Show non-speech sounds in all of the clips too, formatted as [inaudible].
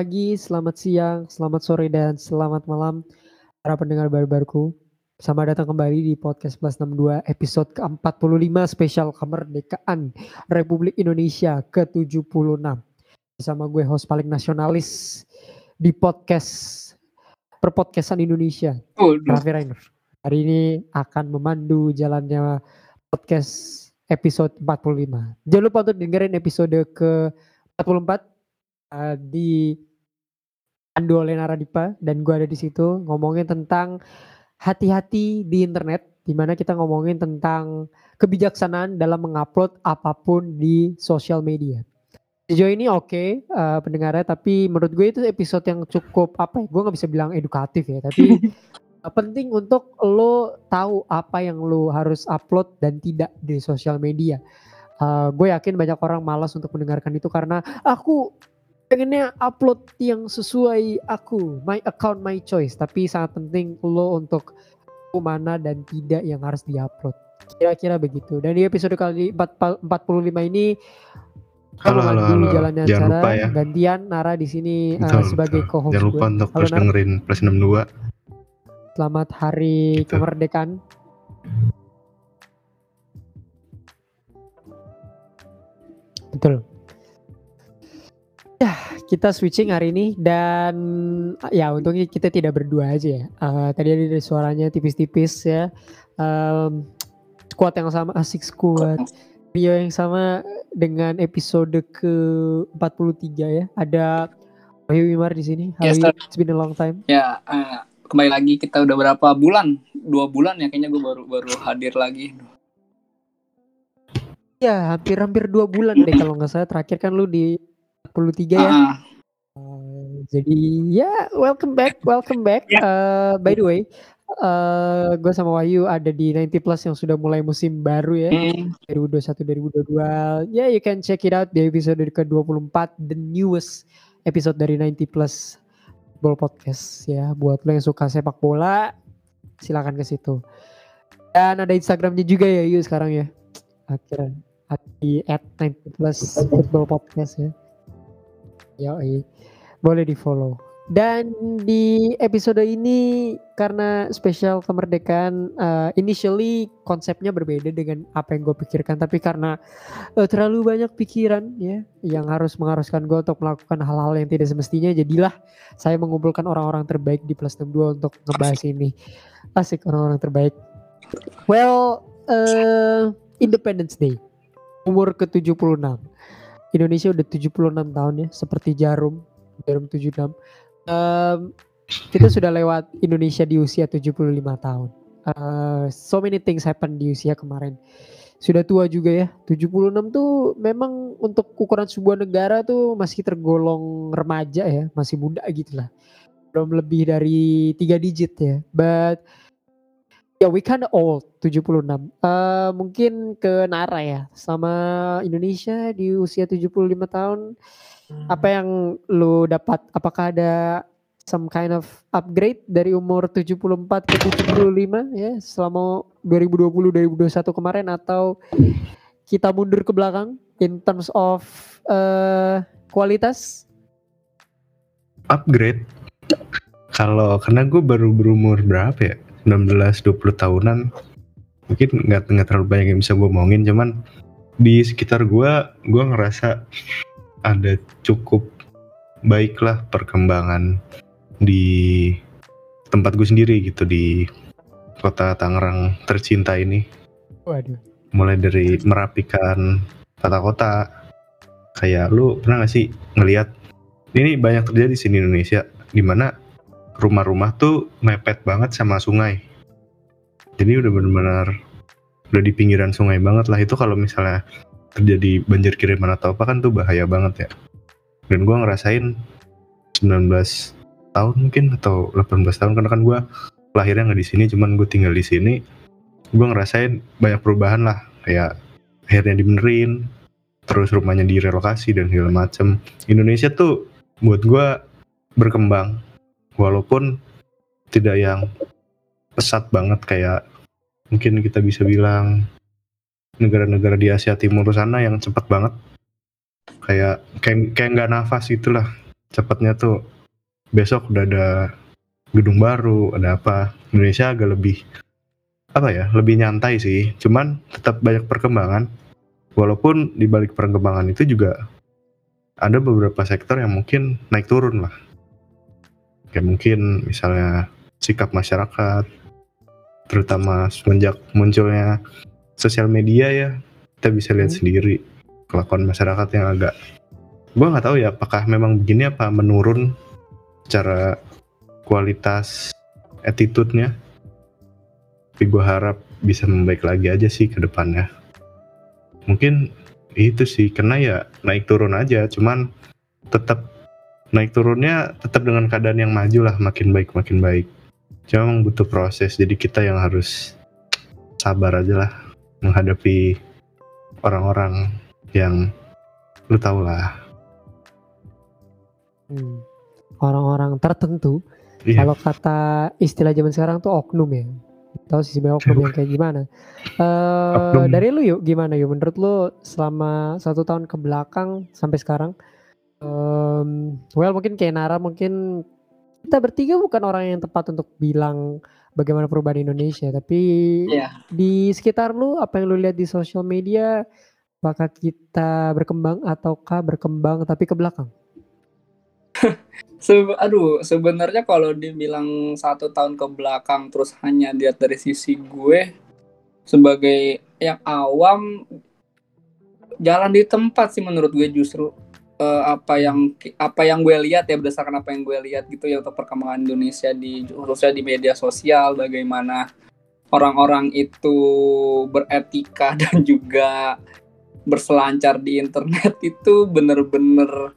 pagi, selamat siang, selamat sore, dan selamat malam para pendengar baru-baruku. Selamat datang kembali di podcast Plus 62 episode ke-45 spesial kemerdekaan Republik Indonesia ke-76. Bersama gue host paling nasionalis di podcast perpodcastan Indonesia, Raffi Rainer. Hari ini akan memandu jalannya podcast episode 45. Jangan lupa untuk dengerin episode ke-44 uh, di Ando oleh Naradipa dan gue ada di situ ngomongin tentang hati-hati di internet di mana kita ngomongin tentang kebijaksanaan dalam mengupload apa pun di sosial media. Sejauh ini oke okay, uh, pendengarnya tapi menurut gue itu episode yang cukup apa ya gue nggak bisa bilang edukatif ya tapi uh, [laughs] penting untuk lo tahu apa yang lo harus upload dan tidak di sosial media. Uh, gue yakin banyak orang malas untuk mendengarkan itu karena aku pengennya upload yang sesuai aku, my account, my choice. Tapi sangat penting lo untuk mana dan tidak yang harus diupload. Kira-kira begitu. Dan di episode kali 45 ini Halo, halo, halo. Jalannya Jangan acara, lupa ya. Gantian Nara di sini uh, sebagai co-host. Jangan lupa gue. untuk terus dengerin Plus 62. Selamat Hari gitu. Kemerdekaan. Betul. Ya, kita switching hari ini dan ya untungnya kita tidak berdua aja ya. Uh, tadi ada suaranya tipis-tipis ya. Um, squad yang sama, asik squad. Video yang sama dengan episode ke 43 ya. Ada Wahyu Wimar di sini. Yes, It's been a long time. Ya, uh, kembali lagi kita udah berapa bulan? Dua bulan ya kayaknya gue baru baru hadir lagi. Ya, hampir-hampir dua bulan deh kalau nggak salah. Terakhir kan lu di 43 ya. Uh. Uh, jadi ya yeah, welcome back, welcome back. Yeah. Uh, by the way, uh, gue sama Wahyu ada di 90 plus yang sudah mulai musim baru ya. Mm. 2021 2022. Ya yeah, you can check it out di episode ke-24 the newest episode dari 90 plus Ball Podcast ya. Buat lo yang suka sepak bola silakan ke situ. Dan ada Instagramnya juga ya Yu sekarang ya. Akhirnya di at 90 plus football podcast ya. Yoi. Boleh di follow. Dan di episode ini karena spesial kemerdekaan uh, initially konsepnya berbeda dengan apa yang gue pikirkan tapi karena uh, terlalu banyak pikiran ya yang harus mengharuskan gue untuk melakukan hal-hal yang tidak semestinya jadilah saya mengumpulkan orang-orang terbaik di Plus 62 untuk ngebahas ini. Asik orang-orang terbaik. Well, uh, Independence Day umur ke-76 Indonesia udah 76 tahun ya, seperti jarum, jarum 76. Um, kita sudah lewat Indonesia di usia 75 tahun. Uh, so many things happen di usia kemarin. Sudah tua juga ya, 76 tuh memang untuk ukuran sebuah negara tuh masih tergolong remaja ya, masih muda gitu lah. Belum lebih dari tiga digit ya. But Ya, we kind of old, 76. Uh, mungkin ke Nara ya, sama Indonesia di usia 75 tahun. Hmm. Apa yang lu dapat? Apakah ada some kind of upgrade dari umur 74 ke 75 ya selama 2020 2021 kemarin atau kita mundur ke belakang in terms of uh, kualitas? Upgrade. Kalau karena gue baru berumur berapa ya? 19-20 tahunan mungkin nggak nggak terlalu banyak yang bisa gue omongin cuman di sekitar gue gue ngerasa ada cukup baiklah perkembangan di tempat gue sendiri gitu di kota Tangerang tercinta ini. Waduh. Mulai dari merapikan tata kota. Kayak lu pernah gak sih ngelihat ini banyak terjadi di sini Indonesia di mana rumah-rumah tuh mepet banget sama sungai. Jadi udah benar-benar udah di pinggiran sungai banget lah itu kalau misalnya terjadi banjir kiriman atau apa kan tuh bahaya banget ya. Dan gue ngerasain 19 tahun mungkin atau 18 tahun karena kan gue lahirnya nggak di sini cuman gue tinggal di sini gue ngerasain banyak perubahan lah kayak akhirnya dibenerin terus rumahnya direlokasi dan segala macem Indonesia tuh buat gue berkembang walaupun tidak yang pesat banget kayak mungkin kita bisa bilang negara-negara di Asia Timur sana yang cepat banget kayak kayak kayak nggak nafas itulah cepatnya tuh besok udah ada gedung baru, ada apa. Indonesia agak lebih apa ya, lebih nyantai sih. Cuman tetap banyak perkembangan. Walaupun di balik perkembangan itu juga ada beberapa sektor yang mungkin naik turun lah. Kayak mungkin misalnya sikap masyarakat, terutama semenjak munculnya sosial media ya, kita bisa lihat Hmm. sendiri kelakuan masyarakat yang agak gue nggak tahu ya apakah memang begini apa menurun secara kualitas attitude-nya tapi gue harap bisa membaik lagi aja sih ke depannya mungkin itu sih karena ya naik turun aja cuman tetap naik turunnya tetap dengan keadaan yang maju lah makin baik makin baik cuma memang butuh proses jadi kita yang harus sabar aja lah menghadapi orang-orang yang lu tau lah Hmm. Orang-orang tertentu, Iya. kalau kata istilah zaman sekarang tuh oknum ya. Tahu sih sebenarnya oknum yang kayak gimana? Oknum. dari lu yuk gimana yuk? Menurut lu selama satu tahun ke belakang sampai sekarang, em, well mungkin kayak Nara mungkin kita bertiga bukan orang yang tepat untuk bilang bagaimana perubahan Indonesia, tapi Iya. di sekitar lu apa yang lu lihat di sosial media, apakah kita berkembang ataukah berkembang tapi ke belakang? [laughs] Se- aduh, sebenarnya kalau dibilang satu tahun ke belakang terus hanya lihat dari sisi gue sebagai yang awam jalan di tempat sih menurut gue justru eh, apa yang apa yang gue lihat ya berdasarkan apa yang gue lihat gitu ya untuk perkembangan Indonesia di khususnya di media sosial bagaimana orang-orang itu beretika [laughs] dan juga berselancar di internet itu bener-bener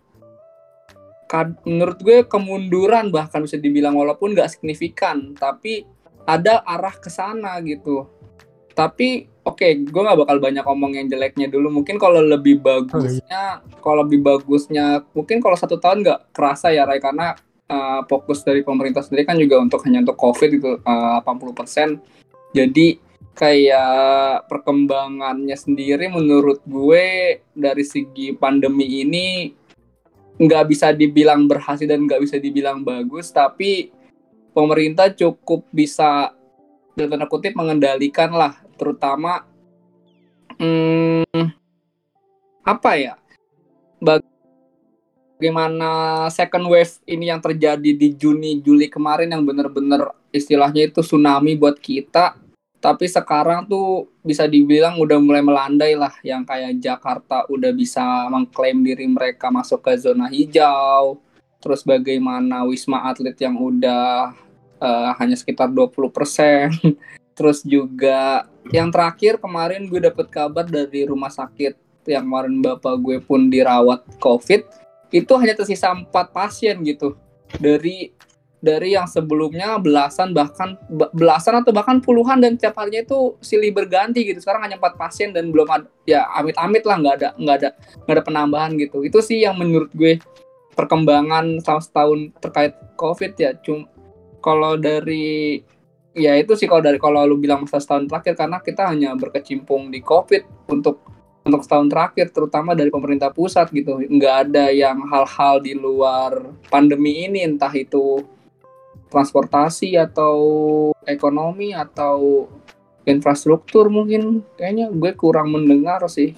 menurut gue kemunduran bahkan bisa dibilang walaupun nggak signifikan tapi ada arah ke sana gitu. Tapi oke gue nggak bakal banyak ngomong yang jeleknya dulu. Mungkin kalau lebih bagusnya kalau lebih bagusnya mungkin kalau satu tahun nggak kerasa ya Ray karena uh, fokus dari pemerintah sendiri kan juga untuk hanya untuk covid itu uh, 80% jadi kayak perkembangannya sendiri menurut gue dari segi pandemi ini nggak bisa dibilang berhasil dan nggak bisa dibilang bagus tapi pemerintah cukup bisa dalam tanda kutip mengendalikan lah terutama hmm, apa ya bagaimana second wave ini yang terjadi di Juni Juli kemarin yang bener-bener istilahnya itu tsunami buat kita tapi sekarang tuh bisa dibilang udah mulai melandai lah yang kayak Jakarta udah bisa mengklaim diri mereka masuk ke zona hijau terus bagaimana Wisma Atlet yang udah eh, hanya sekitar 20% [laughs] terus juga yang terakhir kemarin gue dapet kabar dari rumah sakit yang kemarin bapak gue pun dirawat COVID itu hanya tersisa empat pasien gitu. Dari dari yang sebelumnya belasan bahkan be- belasan atau bahkan puluhan dan tiap harinya itu silih berganti gitu. Sekarang hanya empat pasien dan belum ada ya amit-amit lah nggak ada nggak ada nggak ada penambahan gitu. Itu sih yang menurut gue perkembangan selama setahun terkait covid ya. Cum kalau dari ya itu sih kalau dari kalau lu bilang masa setahun terakhir karena kita hanya berkecimpung di covid untuk untuk setahun terakhir terutama dari pemerintah pusat gitu nggak ada yang hal-hal di luar pandemi ini entah itu transportasi atau ekonomi atau infrastruktur mungkin kayaknya gue kurang mendengar sih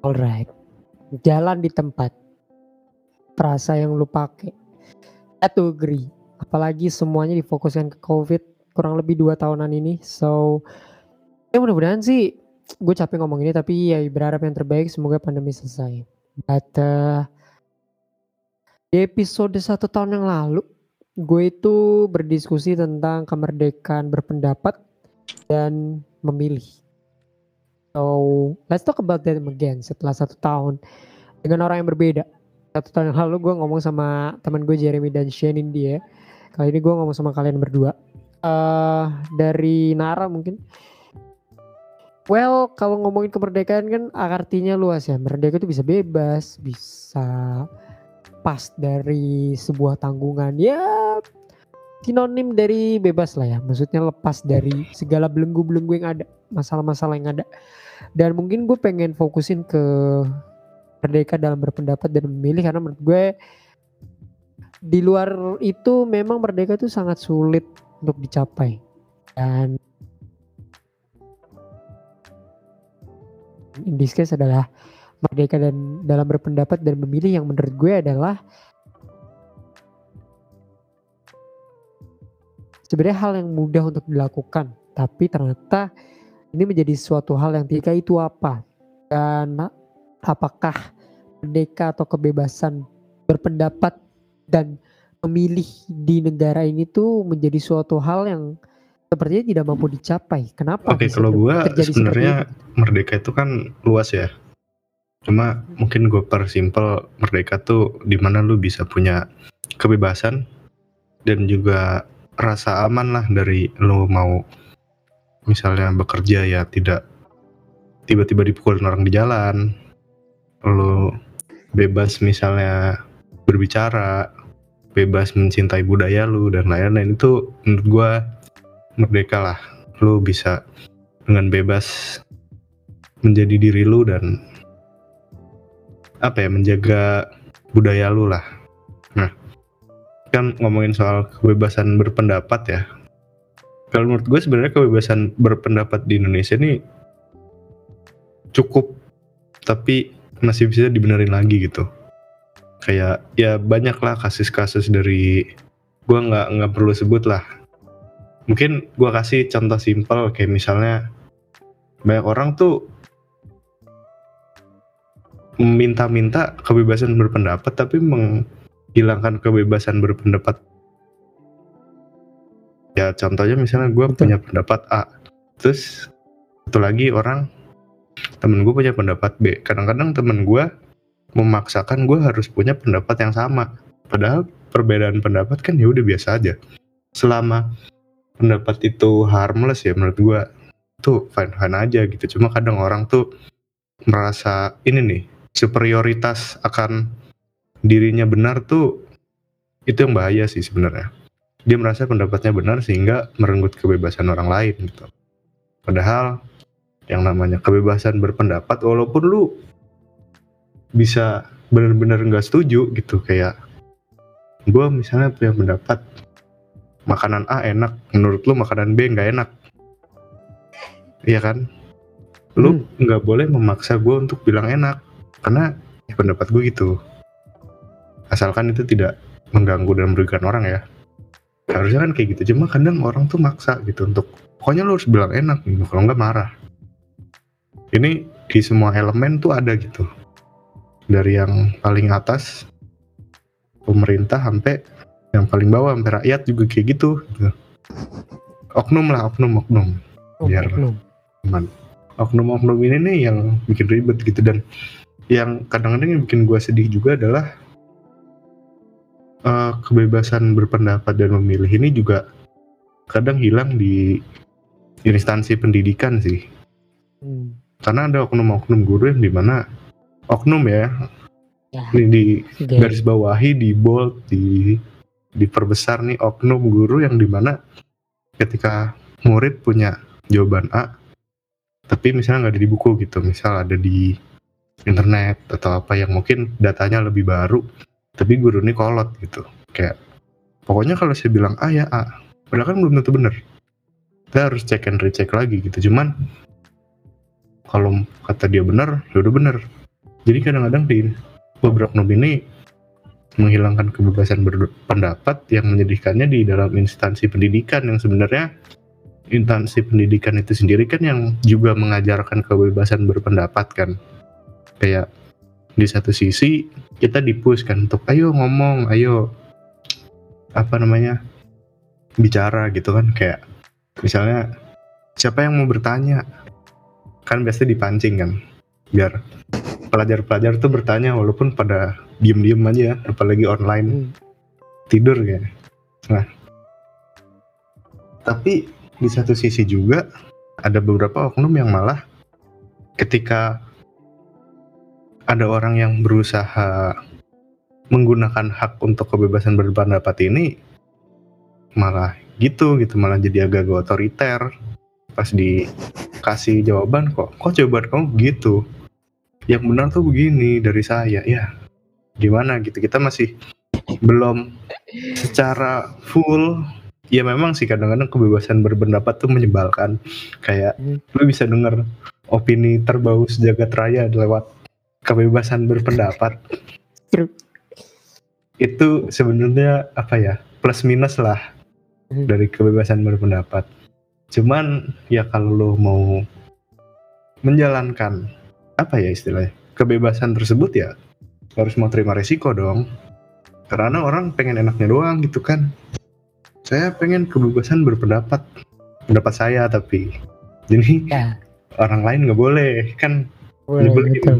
Alright. Jalan di tempat. Frasa yang lu pakai. To agree. Apalagi semuanya difokuskan ke COVID kurang lebih dua tahunan ini. So, ya mudah-mudahan sih gue capek ngomong ini tapi ya berharap yang terbaik semoga pandemi selesai. But uh, di episode satu tahun yang lalu gue itu berdiskusi tentang kemerdekaan berpendapat dan memilih. So, let's talk about that again setelah satu tahun dengan orang yang berbeda. Satu tahun yang lalu gue ngomong sama teman gue Jeremy dan Shannon dia. Kali ini gue ngomong sama kalian berdua. eh dari Nara mungkin. Well, kalau ngomongin kemerdekaan kan artinya luas ya. Merdeka itu bisa bebas, bisa pas dari sebuah tanggungan. Ya, sinonim dari bebas lah ya. Maksudnya lepas dari segala belenggu-belenggu yang ada, masalah-masalah yang ada. Dan mungkin gue pengen fokusin ke merdeka dalam berpendapat dan memilih karena menurut gue di luar itu memang merdeka itu sangat sulit untuk dicapai. Dan in this case adalah merdeka dan dalam berpendapat dan memilih yang menurut gue adalah sebenarnya hal yang mudah untuk dilakukan tapi ternyata ini menjadi suatu hal yang tidak itu apa. Dan apakah merdeka atau kebebasan berpendapat dan memilih di negara ini tuh menjadi suatu hal yang sepertinya tidak mampu dicapai. Kenapa? Oke, kalau gua sebenarnya merdeka itu kan luas ya. Cuma mungkin gue persimpel merdeka tuh di mana lu bisa punya kebebasan dan juga rasa aman lah dari lu mau misalnya bekerja ya tidak tiba-tiba dipukulin orang di jalan lu bebas misalnya berbicara bebas mencintai budaya lu dan lain-lain. Itu menurut gua merdeka lah. Lu bisa dengan bebas menjadi diri lu dan apa ya menjaga budaya lu lah. Nah kan ngomongin soal kebebasan berpendapat ya. Kalau menurut gue sebenarnya kebebasan berpendapat di Indonesia ini cukup tapi masih bisa dibenerin lagi gitu kayak ya banyak lah kasus-kasus dari gue nggak nggak perlu sebut lah. Mungkin gue kasih contoh simpel kayak misalnya banyak orang tuh meminta-minta kebebasan berpendapat tapi menghilangkan kebebasan berpendapat. Ya contohnya misalnya gue punya pendapat A terus satu lagi orang temen gue punya pendapat B. Kadang-kadang temen gue memaksakan gue harus punya pendapat yang sama padahal perbedaan pendapat kan ya udah biasa aja selama pendapat itu harmless ya menurut gue tuh fine fine aja gitu cuma kadang orang tuh merasa ini nih superioritas akan dirinya benar tuh itu yang bahaya sih sebenarnya. Dia merasa pendapatnya benar sehingga merenggut kebebasan orang lain gitu. Padahal yang namanya kebebasan berpendapat walaupun lu bisa benar-benar nggak setuju gitu kayak gue misalnya punya pendapat makanan A enak menurut lu makanan B nggak enak. Iya kan? Lu hmm. nggak hmm. boleh memaksa gue untuk bilang enak karena ya pendapat gue gitu. Asalkan itu tidak mengganggu dan merugikan orang ya. Harusnya kan kayak gitu cuma kadang orang tuh maksa gitu untuk pokoknya lo harus bilang enak gitu kalau nggak marah. Ini di semua elemen tuh ada gitu dari yang paling atas pemerintah sampai yang paling bawah sampai rakyat juga kayak gitu, gitu. oknum lah oknum oknum biar aman oknum-oknum ini nih yang bikin ribet gitu dan yang kadang-kadang yang bikin gue sedih juga adalah uh, kebebasan berpendapat dan memilih ini juga kadang hilang di instansi pendidikan sih. Hmm. Karena ada oknum-oknum guru yang di mana oknum ya, ya. ini di okay. garis bawahi, di bold, di diperbesar nih oknum guru yang di mana ketika murid punya jawaban A, tapi misalnya nggak ada di buku gitu, misal ada di internet atau apa yang mungkin datanya lebih baru tapi guru ini kolot gitu kayak pokoknya kalau saya bilang A ya A padahal kan belum tentu benar kita harus cek and recheck lagi gitu cuman kalau kata dia benar ya udah benar jadi kadang-kadang di beberapa nob ini menghilangkan kebebasan berpendapat yang menyedihkannya di dalam instansi pendidikan yang sebenarnya instansi pendidikan itu sendiri kan yang juga mengajarkan kebebasan berpendapat kan. Kayak di satu sisi kita dipush kan untuk ayo ngomong ayo apa namanya bicara gitu kan. Kayak misalnya siapa yang mau bertanya? Kan biasa dipancing kan biar pelajar-pelajar tuh bertanya walaupun pada diem-diem aja apalagi online. Hmm. tidur ya? Nah. Tapi di satu sisi juga ada beberapa oknum yang malah ketika ada orang yang berusaha menggunakan hak untuk kebebasan berpendapat ini malah gitu gitu malah jadi agak-agak otoriter. Pas dikasih jawaban kok kok jawaban kamu gitu yang benar tuh begini dari saya ya gimana gitu kita masih belum secara full ya memang sih kadang-kadang kebebasan berpendapat tuh menyebalkan kayak Hmm. lu bisa denger opini terbau sejagat raya lewat kebebasan berpendapat True. itu sebenarnya apa ya plus minus lah Hmm. dari kebebasan berpendapat cuman ya kalau lu mau menjalankan apa ya istilahnya kebebasan tersebut ya harus mau terima resiko dong karena orang pengen enaknya doang gitu kan saya pengen kebebasan berpendapat pendapat saya tapi jadi Ya. orang lain nggak boleh kan Boleh, Nyebelin. gitu.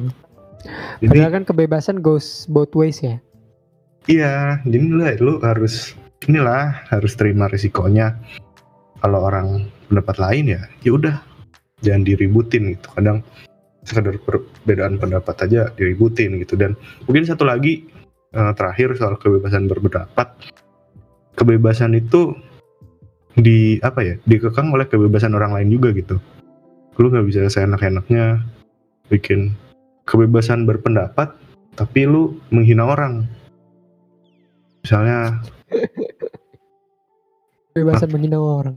jadi Padahal kan kebebasan goes both ways ya. iya jadi lu, lu harus inilah harus terima resikonya kalau orang pendapat lain ya ya udah jangan diributin gitu kadang sekedar perbedaan pendapat aja diributin gitu. Dan mungkin satu lagi eh, terakhir soal kebebasan berpendapat. Kebebasan itu di apa ya dikekang oleh kebebasan orang lain juga gitu. Lu nggak bisa seenak-enaknya bikin kebebasan berpendapat tapi lu menghina orang. Misalnya Kebebasan menghina orang.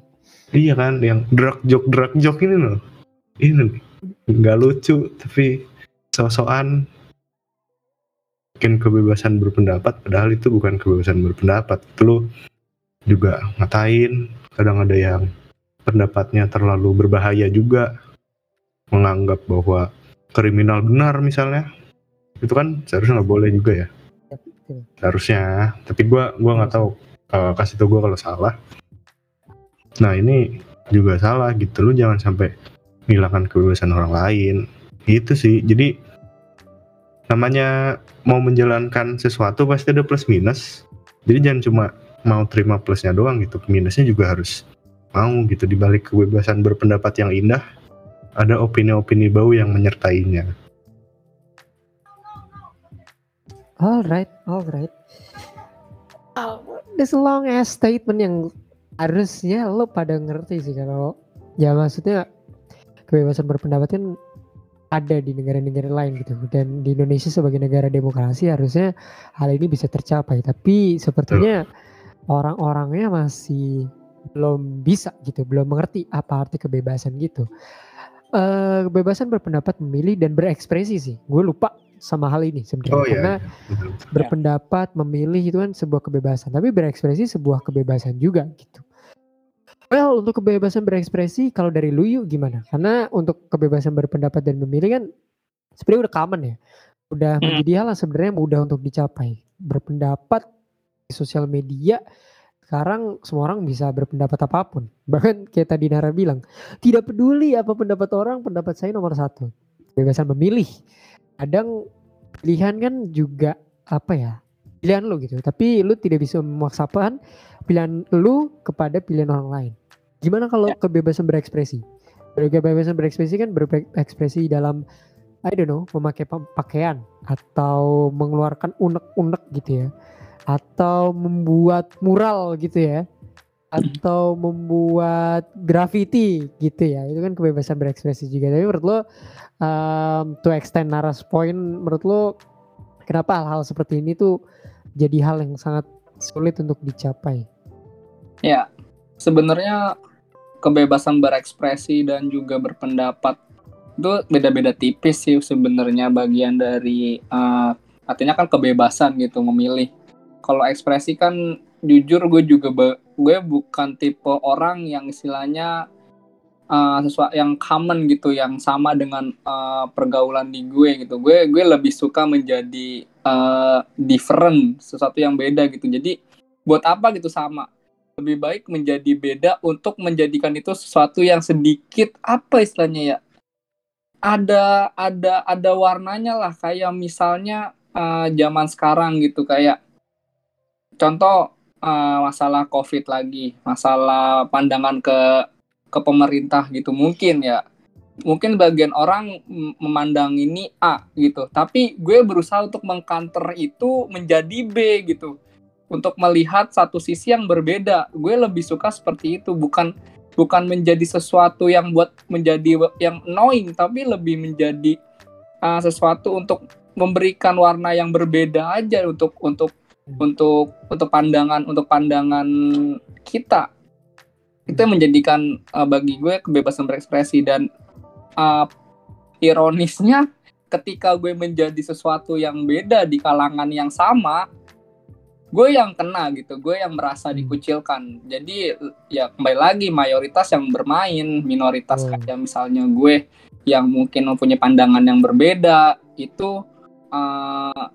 iya kan yang drag joke drag joke ini loh. Ini nih, nggak lucu tapi sosokan bikin kebebasan berpendapat padahal itu bukan kebebasan berpendapat. Itu lu juga ngatain. Kadang ada yang pendapatnya terlalu berbahaya juga. Menganggap bahwa kriminal benar misalnya. Itu kan seharusnya nggak boleh juga ya Betul. seharusnya. Tapi gua gua nggak tahu. Eh, kasih tau gua kalau salah. Nah ini juga salah gitu. Lu jangan sampai menghilangkan kebebasan orang lain. Itu sih. Jadi namanya mau menjalankan sesuatu pasti ada plus minus. Jadi jangan cuma mau terima plusnya doang gitu. Minusnya juga harus mau gitu. Dibalik kebebasan berpendapat yang indah ada opini-opini bau yang menyertainya. Alright, alright. This long ass statement yang harusnya lo pada ngerti sih kalau ya maksudnya kebebasan berpendapat kan ada di negara-negara lain gitu. Dan di Indonesia sebagai negara demokrasi harusnya hal ini bisa tercapai. Tapi sepertinya orang-orangnya masih belum bisa gitu belum mengerti apa arti kebebasan gitu. Eh kebebasan berpendapat memilih dan berekspresi sih. Gue lupa sama hal ini sebenarnya. Oh karena iya berpendapat, memilih itu kan sebuah kebebasan, tapi berekspresi sebuah kebebasan juga gitu. Well, untuk kebebasan berekspresi kalau dari lu yuk gimana? Karena untuk kebebasan berpendapat dan memilih kan sebenarnya udah common ya. Udah Hmm. menjadi hal yang sebenarnya mudah untuk dicapai. Berpendapat di sosial media sekarang semua orang bisa berpendapat apa pun. [laughs] Bahkan kayak tadi Nara bilang, tidak peduli apa pendapat orang, pendapat saya nomor satu. Kebebasan memilih. Kadang pilihan kan juga apa ya pilihan lu gitu tapi lu tidak bisa memaksakan pilihan lu kepada pilihan orang lain gimana kalau kebebasan berekspresi? Kebebasan berekspresi kan berekspresi dalam I don't know memakai pa- pakaian atau mengeluarkan unek-unek gitu ya. Atau membuat mural gitu ya. Atau membuat graffiti gitu ya. Itu kan kebebasan berekspresi juga. Tapi menurut lo um, to extend Naras point menurut lo kenapa hal-hal seperti ini tuh jadi hal yang sangat sulit untuk dicapai? Ya, sebenarnya kebebasan berekspresi dan juga berpendapat itu beda-beda tipis sih sebenarnya bagian dari eh, artinya kan kebebasan gitu memilih. Kalau ekspresi kan jujur gue juga gue bukan tipe orang yang istilahnya eh, sesuatu yang common gitu, yang sama dengan eh, pergaulan di gue gitu. Gue gue lebih suka menjadi eh, different, sesuatu yang beda gitu. Jadi buat apa gitu sama? Lebih baik menjadi beda untuk menjadikan itu sesuatu yang sedikit apa istilahnya ya? Ada ada ada warnanya lah kayak misalnya eh, zaman sekarang gitu kayak contoh eh, masalah covid lagi masalah pandangan ke ke pemerintah gitu mungkin ya. Mungkin bagian orang memandang ini A gitu tapi gue berusaha untuk mengcounter itu menjadi B gitu untuk melihat satu sisi yang berbeda. Gue lebih suka seperti itu, bukan bukan menjadi sesuatu yang buat menjadi yang annoying, tapi lebih menjadi uh, sesuatu untuk memberikan warna yang berbeda aja untuk untuk untuk untuk pandangan untuk pandangan kita itu yang menjadikan uh, bagi gue kebebasan berekspresi dan uh, ironisnya ketika gue menjadi sesuatu yang beda di kalangan yang sama gue yang kena gitu gue yang merasa hmm. dikucilkan jadi ya kembali lagi mayoritas yang bermain minoritas hmm. kayak misalnya gue yang mungkin mempunyai pandangan yang berbeda itu eh,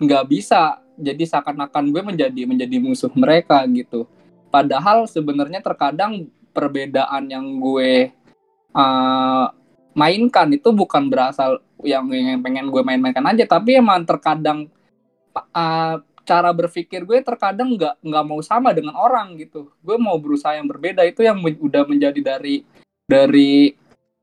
nggak uh, bisa jadi seakan-akan gue menjadi menjadi musuh mereka gitu padahal sebenarnya terkadang perbedaan yang gue uh, mainkan itu bukan berasal yang, yang pengen gue main-mainkan aja tapi emang terkadang uh, cara berpikir gue terkadang nggak nggak mau sama dengan orang gitu. Gue mau berusaha yang berbeda. Itu yang udah menjadi dari dari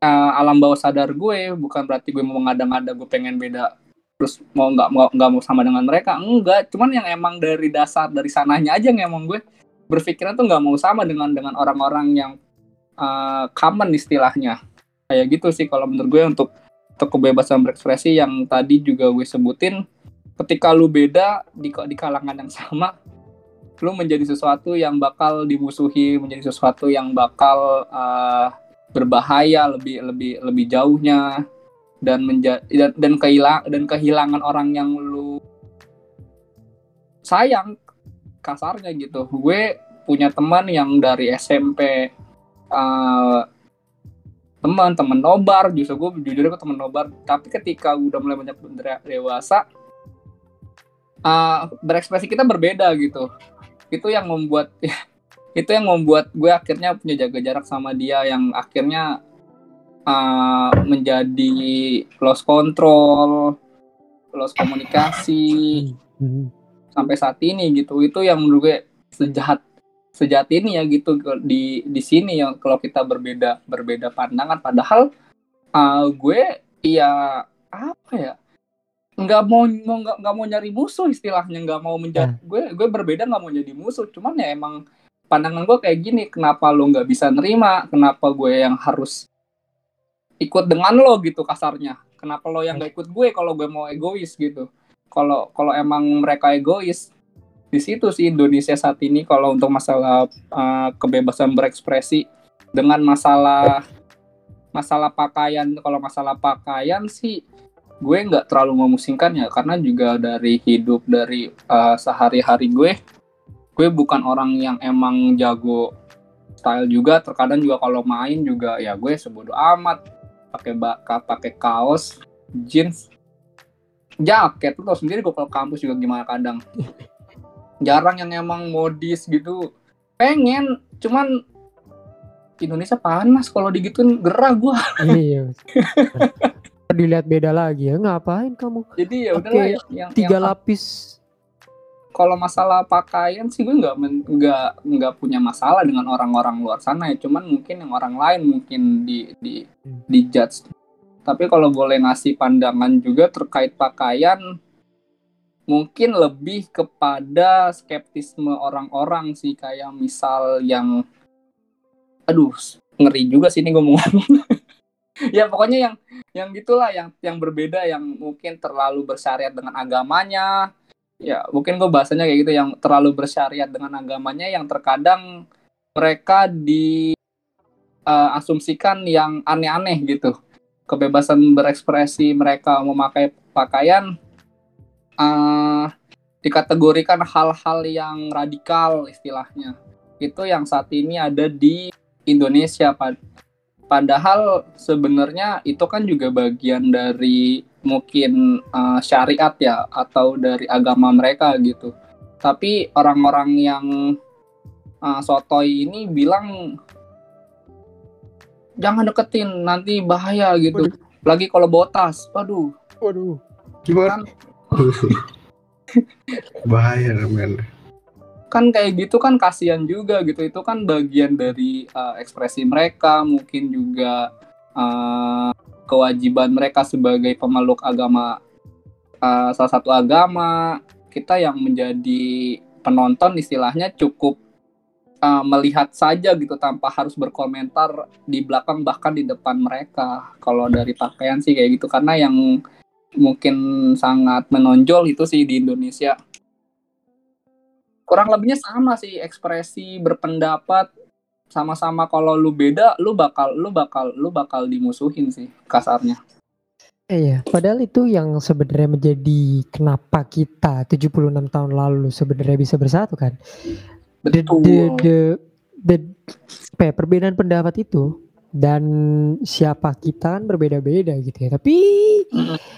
uh, alam bawah sadar gue. Bukan berarti gue mau ngada-ngada gue pengen beda terus mau nggak mau nggak mau sama dengan mereka. Enggak. Cuman yang emang dari dasar dari sananya aja yang emang gue berpikirnya tuh nggak mau sama dengan dengan orang-orang yang uh, common istilahnya. Kayak gitu sih kalau menurut gue untuk untuk kebebasan berekspresi yang tadi juga gue sebutin ketika lu beda di di kalangan yang sama lu menjadi sesuatu yang bakal dimusuhi menjadi sesuatu yang bakal uh, berbahaya lebih lebih lebih jauhnya dan menjadi dan, dan kehilang dan kehilangan orang yang lu sayang kasarnya gitu. Gue punya teman yang dari SMP uh, teman teman nobar justru gue jujur gue teman nobar tapi ketika udah mulai banyak dewasa uh, berekspresi kita berbeda gitu. Itu yang membuat [laughs] itu yang membuat gue akhirnya punya jaga jarak sama dia yang akhirnya uh, menjadi lost control lost komunikasi sampai saat ini gitu. Itu yang menurut gue sejahat sejahat ini ya gitu di di sini yang kalau kita berbeda berbeda pandangan. Padahal uh, gue ya apa ya nggak mau mau nggak nggak mau nyari musuh istilahnya nggak mau menjadi hmm. gue gue berbeda nggak mau jadi musuh cuman ya emang pandangan gue kayak gini kenapa lo nggak bisa nerima? Kenapa gue yang harus ikut dengan lo gitu kasarnya? Kenapa lo yang nggak ikut gue kalau gue mau egois gitu? Kalau kalau emang mereka egois di situ sih Indonesia saat ini kalau untuk masalah uh, kebebasan berekspresi dengan masalah masalah pakaian. Kalau masalah pakaian sih gue nggak terlalu memusingkan ya karena juga dari hidup dari uh, sehari-hari gue gue bukan orang yang emang jago style juga. Terkadang juga kalau main juga ya gue sebodoh amat. Pakai baka pakai kaos jeans jaket. Tau sendiri gue kalau kampus juga gimana kadang. Jarang yang emang modis gitu. Pengen cuman Indonesia panas kalau digituin gerah gue iya [laughs] dilihat beda lagi ya ngapain kamu? Jadi ya udah okay, yang tiga yang, lapis. Kalau masalah pakaian sih gue nggak nggak nggak punya masalah dengan orang-orang luar sana ya. Cuman mungkin yang orang lain mungkin di di hmm. di judge. Tapi kalau boleh ngasih pandangan juga terkait pakaian mungkin lebih kepada skeptisme orang-orang sih. Kayak misal yang aduh ngeri juga sih ini gue mau [laughs] ya pokoknya yang yang gitulah yang yang berbeda yang mungkin terlalu bersyariat dengan agamanya. Ya mungkin gue bahasanya kayak gitu yang terlalu bersyariat dengan agamanya yang terkadang mereka di uh, asumsikan yang aneh-aneh gitu. Kebebasan berekspresi mereka memakai pakaian uh, dikategorikan hal-hal yang radikal istilahnya. Itu yang saat ini ada di Indonesia pak Padahal sebenarnya itu kan juga bagian dari mungkin uh, syariat ya atau dari agama mereka gitu. Tapi orang-orang yang uh, sotoy ini bilang jangan deketin nanti bahaya gitu. Waduh. Lagi kalau botas, waduh. Waduh. Gimana? Kan, [laughs] bahaya men kan kayak gitu kan kasihan juga gitu. Itu kan bagian dari uh, ekspresi mereka mungkin juga uh, kewajiban mereka sebagai pemeluk agama uh, salah satu agama. Kita yang menjadi penonton istilahnya cukup uh, melihat saja gitu tanpa harus berkomentar di belakang bahkan di depan mereka. Kalau dari pakaian sih kayak gitu. Karena yang mungkin sangat menonjol itu sih di Indonesia kurang lebihnya sama sih ekspresi berpendapat. Sama-sama kalau lu beda lu bakal lu bakal lu bakal dimusuhin sih kasarnya. Iya, padahal itu yang sebenarnya menjadi kenapa kita 76 tahun lalu sebenarnya bisa bersatu kan. betul The, the, the, the ya, perbedaan pendapat itu dan siapa kita kan berbeda-beda gitu ya. Tapi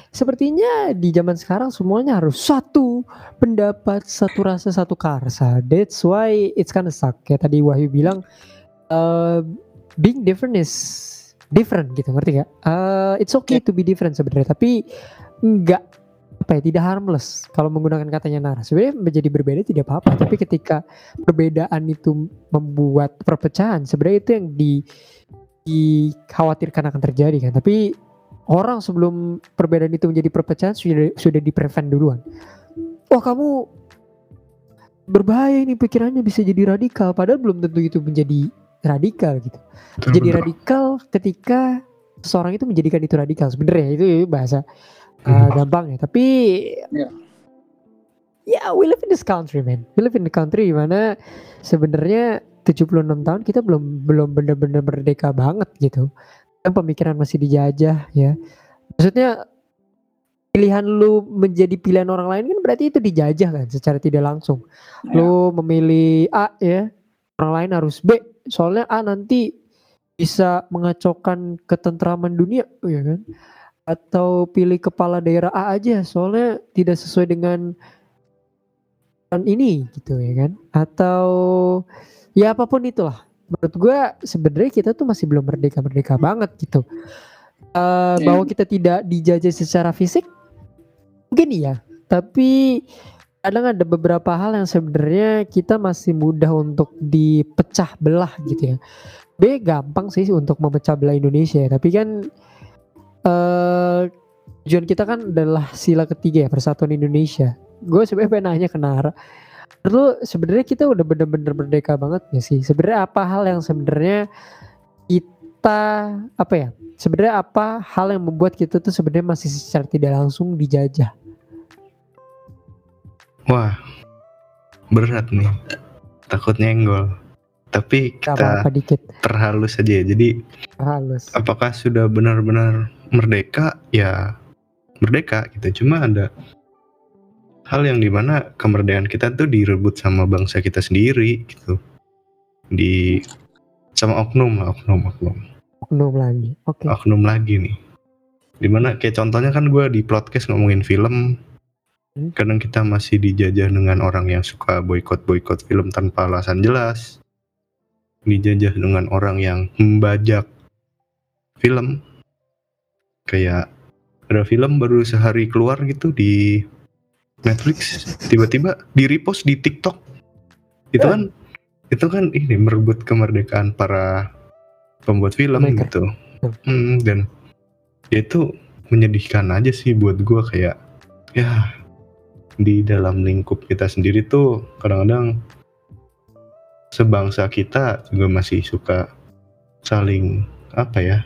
sepertinya di zaman sekarang semuanya harus satu pendapat, satu rasa, satu karsa. That's why it's kind of suck. Kayak tadi Wahyu bilang uh, being different is different gitu ngerti gak? Uh, it's okay yeah. to be different sebenarnya tapi enggak apa ya tidak harmless kalau menggunakan katanya Nara sebenarnya menjadi berbeda tidak apa-apa tapi ketika perbedaan itu membuat perpecahan sebenarnya itu yang di dikhawatirkan akan terjadi kan tapi orang sebelum perbedaan itu menjadi perpecahan sudah sudah di prevent duluan wah kamu berbahaya ini pikirannya bisa jadi radikal padahal belum tentu itu menjadi radikal gitu. Betul, Jadi betul. radikal ketika seseorang itu menjadikan itu radikal sebenarnya itu bahasa uh, hmm. gampang ya. Tapi ya yeah, we live in this country man. We live in the country mana sebenarnya 76 tahun kita belum belum benar-benar merdeka banget gitu. Dan pemikiran masih dijajah ya. Maksudnya pilihan lu menjadi pilihan orang lain kan berarti itu dijajah kan secara tidak langsung. Ya. Lu memilih A ya, orang lain harus B soalnya A nanti bisa mengacaukan ketentraman dunia ya kan atau pilih kepala daerah A aja soalnya tidak sesuai dengan ini gitu ya kan atau ya apa pun itulah menurut gue sebenarnya kita tuh masih belum merdeka merdeka banget gitu uh, bahwa kita tidak dijajah secara fisik mungkin iya tapi kadang ada beberapa hal yang sebenarnya kita masih mudah untuk dipecah belah gitu ya. B gampang sih untuk memecah belah Indonesia ya, tapi kan uh, tujuan kita kan adalah sila ketiga ya persatuan Indonesia. Gue sebenarnya pengen nanya ke Nara. Lalu sebenarnya kita udah bener-bener merdeka banget ya sih? Sebenarnya apa hal yang sebenarnya kita apa ya? Sebenarnya apa hal yang membuat kita tuh sebenarnya masih secara tidak langsung dijajah? Wah, berat nih. Takut nyenggol. Tapi kita apa -apa dikit. terhalus aja ya. Jadi terhalus. Apakah sudah benar-benar merdeka? Ya merdeka gitu. Cuma ada hal yang di mana kemerdekaan kita tuh direbut sama bangsa kita sendiri gitu. Di sama oknum lah, oknum, oknum. Oknum lagi. Oke. Okay. Oknum lagi nih. Di mana kayak contohnya kan gue di podcast ngomongin film Hmm. Kadang kita masih dijajah dengan orang yang suka boykot-boykot film tanpa alasan jelas. Dijajah dengan orang yang membajak film. Kayak ada film baru sehari keluar gitu di Netflix, tiba-tiba di repost di TikTok. Itu ya. kan itu kan ini merebut kemerdekaan para pembuat film Mereka. gitu. Hmm, dan ya itu menyedihkan aja sih buat gue kayak ya di dalam lingkup kita sendiri tuh kadang-kadang sebangsa kita juga masih suka saling apa ya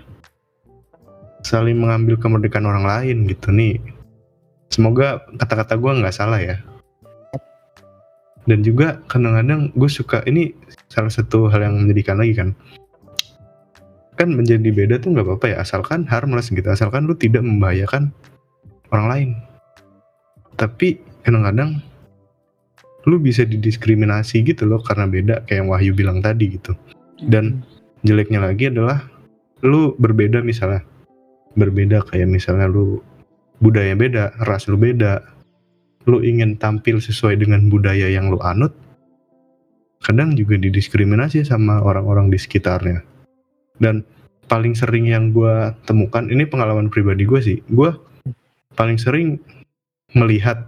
saling mengambil kemerdekaan orang lain gitu nih semoga kata-kata gue nggak salah ya. Dan juga kadang-kadang gue suka ini salah satu hal yang menjadikan lagi kan. Kan menjadi beda tuh nggak apa-apa ya asalkan harmless gitu asalkan lu tidak membahayakan orang lain. Tapi kadang-kadang lu bisa didiskriminasi gitu loh karena beda kayak yang Wahyu bilang tadi gitu. Dan jeleknya lagi adalah lu berbeda misalnya. Berbeda kayak misalnya lu budaya beda ras lu beda lu ingin tampil sesuai dengan budaya yang lu anut kadang juga didiskriminasi sama orang-orang di sekitarnya. Dan paling sering yang gue temukan ini pengalaman pribadi gue sih gue paling sering melihat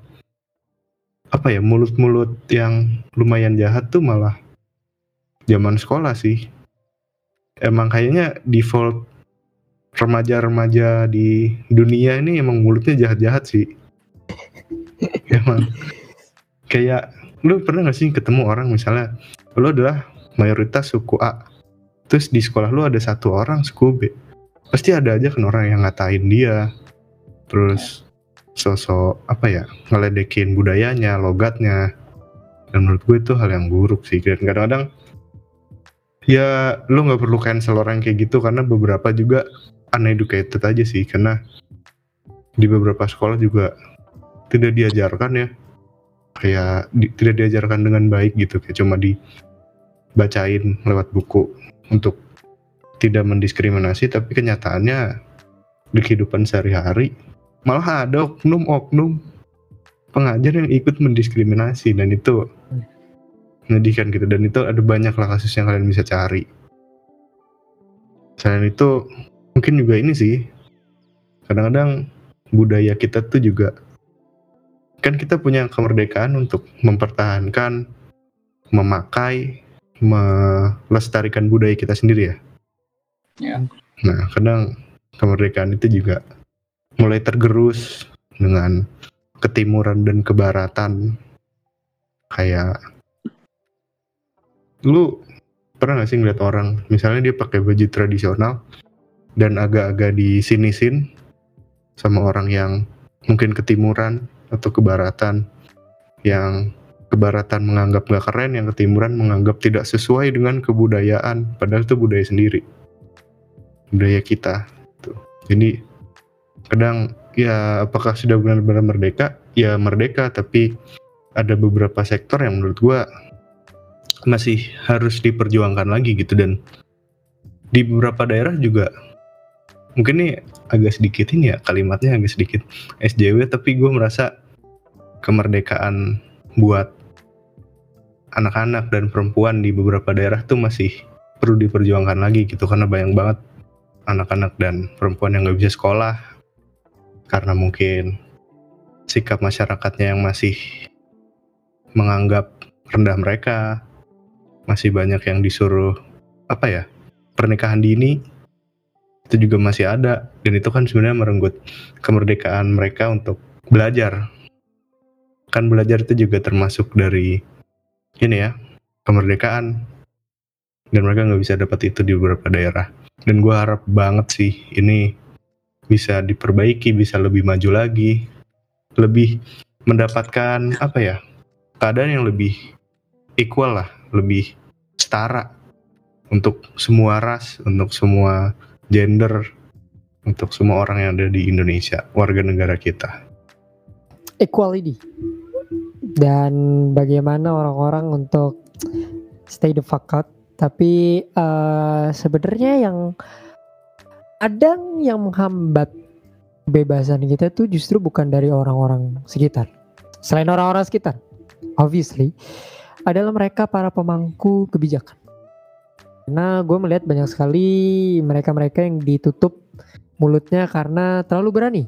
apa ya mulut-mulut yang lumayan jahat tuh malah zaman sekolah sih. Emang kayaknya default remaja-remaja di dunia ini emang mulutnya jahat-jahat sih. [laughs] Emang. Kayak lu pernah gak sih ketemu orang misalnya lu adalah mayoritas suku A terus di sekolah lu ada satu orang suku B. Pasti ada aja kan orang yang ngatain dia. Terus sosok apa ya ngeledekin budayanya logatnya. Dan menurut gue itu hal yang buruk sih. Dan kadang-kadang ya lu nggak perlu cancel orang kayak gitu karena beberapa juga uneducated aja sih karena di beberapa sekolah juga tidak diajarkan ya. Kayak di, tidak diajarkan dengan baik gitu kayak cuma dibacain lewat buku untuk tidak mendiskriminasi tapi kenyataannya di kehidupan sehari-hari malah ada oknum-oknum pengajar yang ikut mendiskriminasi dan itu menyedihkan gitu dan itu ada banyak lah kasus yang kalian bisa cari. Selain itu mungkin juga ini sih. Kadang-kadang budaya kita tuh juga kan kita punya kemerdekaan untuk mempertahankan memakai melestarikan budaya kita sendiri ya. Ya. nah kadang kemerdekaan itu juga mulai tergerus dengan ketimuran dan kebaratan. Kayak lu pernah gak sih ngeliat orang misalnya dia pakai baju tradisional dan agak-agak disinisin sama orang yang mungkin ketimuran atau kebaratan yang kebaratan menganggap gak keren yang ketimuran menganggap tidak sesuai dengan kebudayaan. Padahal itu budaya sendiri budaya kita. Tuh. Jadi kadang ya apakah sudah benar-benar merdeka? Ya merdeka tapi ada beberapa sektor yang menurut gua masih harus diperjuangkan lagi gitu. Dan di beberapa daerah juga mungkin nih agak sedikit ini ya kalimatnya agak sedikit SJW tapi gue merasa kemerdekaan buat anak-anak dan perempuan di beberapa daerah tuh masih perlu diperjuangkan lagi gitu karena banyak banget anak-anak dan perempuan yang nggak bisa sekolah karena mungkin sikap masyarakatnya yang masih menganggap rendah mereka. Masih banyak yang disuruh apa ya pernikahan dini itu juga masih ada. Dan itu kan sebenarnya merenggut kemerdekaan mereka untuk belajar. Kan belajar itu juga termasuk dari ini ya kemerdekaan. Dan mereka nggak bisa dapat itu di beberapa daerah. Dan gue harap banget sih ini bisa diperbaiki bisa lebih maju lagi. Lebih mendapatkan apa ya keadaan yang lebih equal lah lebih setara untuk semua ras untuk semua gender untuk semua orang yang ada di Indonesia warga negara kita. Equality. Dan bagaimana orang-orang untuk stay the fuck out. Tapi uh, sebenarnya yang kadang yang menghambat kebebasan kita tuh justru bukan dari orang-orang sekitar. Selain orang-orang sekitar obviously adalah mereka para pemangku kebijakan karena gue melihat banyak sekali mereka-mereka yang ditutup mulutnya karena terlalu berani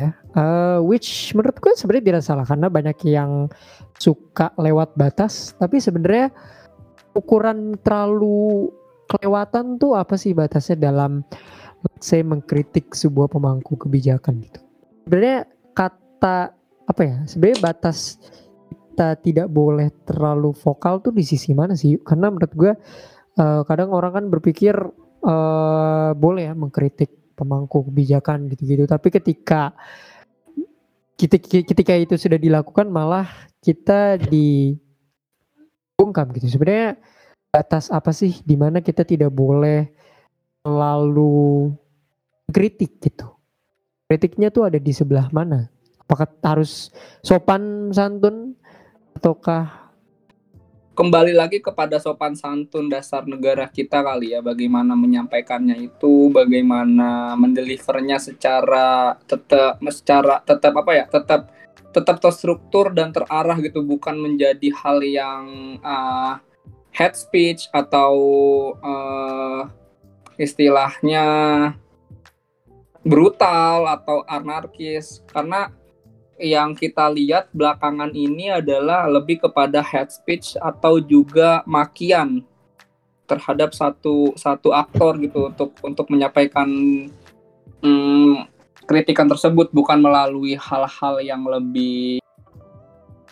ya. Uh, which menurut gue sebenarnya tidak salah karena banyak yang suka lewat batas. Tapi sebenarnya ukuran terlalu kelewatan tuh apa sih batasnya dalam let's say mengkritik sebuah pemangku kebijakan gitu? Sebenarnya kata apa ya sebenarnya batas kita tidak boleh terlalu vokal tuh di sisi mana sih? Karena menurut gue uh, kadang orang kan berpikir uh, boleh ya mengkritik pemangku kebijakan gitu-gitu. Tapi ketika ketika itu sudah dilakukan malah kita dibungkam gitu. Sebenarnya batas apa sih di mana kita tidak boleh lalu kritik gitu? Kritiknya tuh ada di sebelah mana? Apakah harus sopan santun ataukah kembali lagi kepada sopan santun dasar negara kita kali ya bagaimana menyampaikannya itu bagaimana mendelivernya secara tetap secara tetap apa ya tetap tetap terstruktur dan terarah gitu bukan menjadi hal yang uh, head speech atau uh, istilahnya brutal atau anarkis. Karena yang kita lihat belakangan ini adalah lebih kepada head speech atau juga makian terhadap satu satu aktor gitu untuk untuk menyampaikan hmm, kritikan tersebut bukan melalui hal-hal yang lebih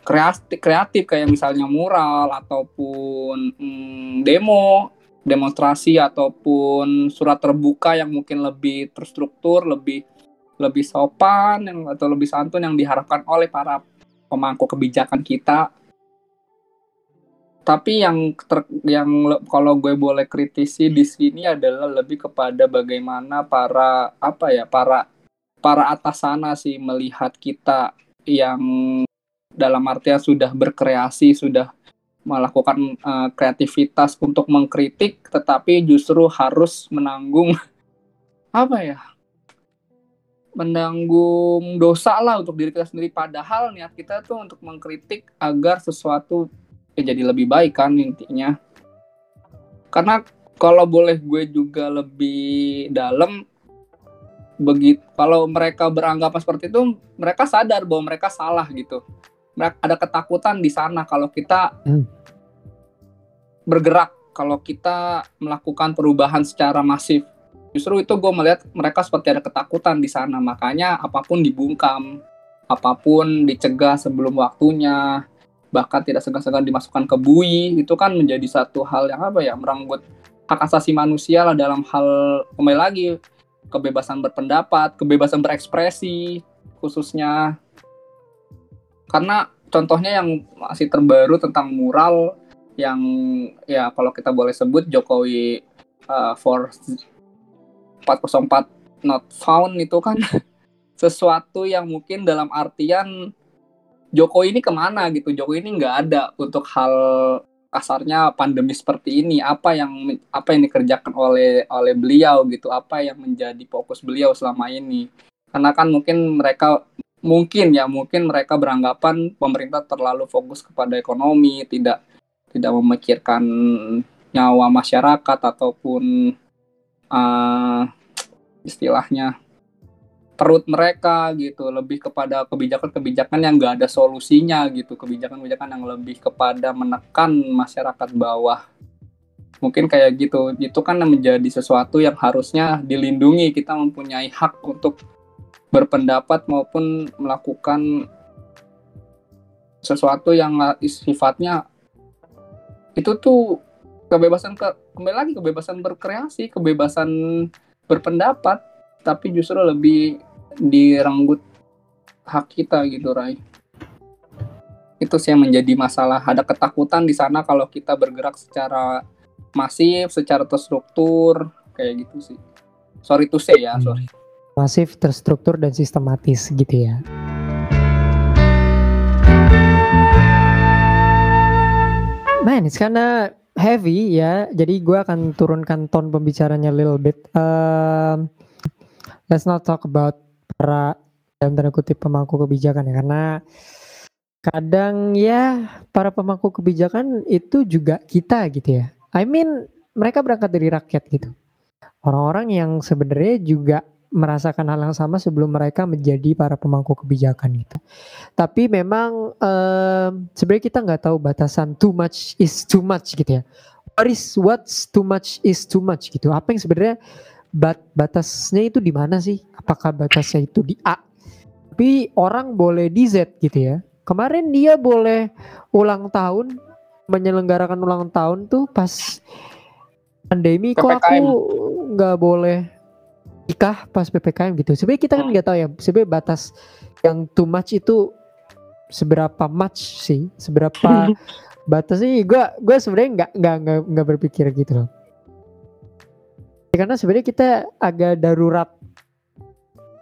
kreatif kreatif kayak misalnya mural ataupun hmm, demo, demonstrasi ataupun surat terbuka yang mungkin lebih terstruktur, lebih lebih sopan yang atau lebih santun yang diharapkan oleh para pemangku kebijakan kita. Tapi yang ter, yang kalau gue boleh kritisi di sini adalah lebih kepada bagaimana para apa ya para para atas sana sih melihat kita yang dalam artian sudah berkreasi, sudah melakukan uh, kreativitas untuk mengkritik, tetapi justru harus menanggung [laughs] apa ya? Menanggung dosa lah untuk diri kita sendiri. Padahal niat kita tuh untuk mengkritik agar sesuatu ya jadi lebih baik kan intinya. Karena kalau boleh gue juga lebih dalam begitu kalau mereka beranggapan seperti itu mereka sadar bahwa mereka salah gitu. Mereka ada ketakutan di sana kalau kita hmm. bergerak kalau kita melakukan perubahan secara masif justru itu gue melihat mereka seperti ada ketakutan di sana makanya apa pun dibungkam apa pun dicegah sebelum waktunya bahkan tidak segan-segan dimasukkan ke bui itu kan menjadi satu hal yang apa ya merenggut hak asasi manusia lah dalam hal kembali lagi kebebasan berpendapat, kebebasan berekspresi khususnya. Karena contohnya yang masih terbaru tentang mural yang ya kalau kita boleh sebut Jokowi uh, for 404 not found itu kan [laughs] sesuatu yang mungkin dalam artian Jokowi ini ke mana gitu? Jokowi ini nggak ada untuk hal kasarnya pandemi seperti ini. Apa yang apa yang dikerjakan oleh oleh beliau gitu? Apa yang menjadi fokus beliau selama ini? Karena kan mungkin mereka mungkin ya mungkin mereka beranggapan pemerintah terlalu fokus kepada ekonomi tidak tidak memikirkan nyawa masyarakat ataupun uh, istilahnya perut mereka gitu lebih kepada kebijakan-kebijakan yang nggak ada solusinya gitu kebijakan-kebijakan yang lebih kepada menekan masyarakat bawah. Mungkin kayak gitu itu kan menjadi sesuatu yang harusnya dilindungi kita mempunyai hak untuk berpendapat maupun melakukan sesuatu yang sifatnya itu tuh kebebasan ke kembali lagi kebebasan berkreasi kebebasan berpendapat tapi justru lebih direnggut hak kita gitu Rai itu sih yang menjadi masalah. Ada ketakutan di sana kalau kita bergerak secara masif secara terstruktur kayak gitu sih. Sorry to say ya hmm. sorry. Masif terstruktur dan sistematis gitu ya. Man, it's kinda heavy ya. Jadi gue akan turunkan tone pembicaranya little bit. Um, let's not talk about para dalam tanda kutip pemangku kebijakan ya karena kadang ya para pemangku kebijakan itu juga kita gitu ya. I mean mereka berangkat dari rakyat gitu. Orang-orang yang sebenarnya juga merasakan hal yang sama sebelum mereka menjadi para pemangku kebijakan gitu. Tapi memang um, sebenarnya kita nggak tahu batasan too much is too much gitu ya. What is what's too much is too much gitu. Apa yang sebenarnya bat batasnya itu di mana sih? Apakah batasnya itu di A? Tapi orang boleh di Z gitu ya. Kemarin dia boleh ulang tahun menyelenggarakan ulang tahun tuh pas pandemi kok aku nggak boleh nikah pas ppkm gitu. Sebenarnya kita kan hmm. nggak tahu ya. Sebenarnya batas yang too much itu seberapa much sih? Seberapa [laughs] batas sih? Gue gue sebenarnya nggak nggak nggak berpikir gitu loh karena sebenarnya kita agak darurat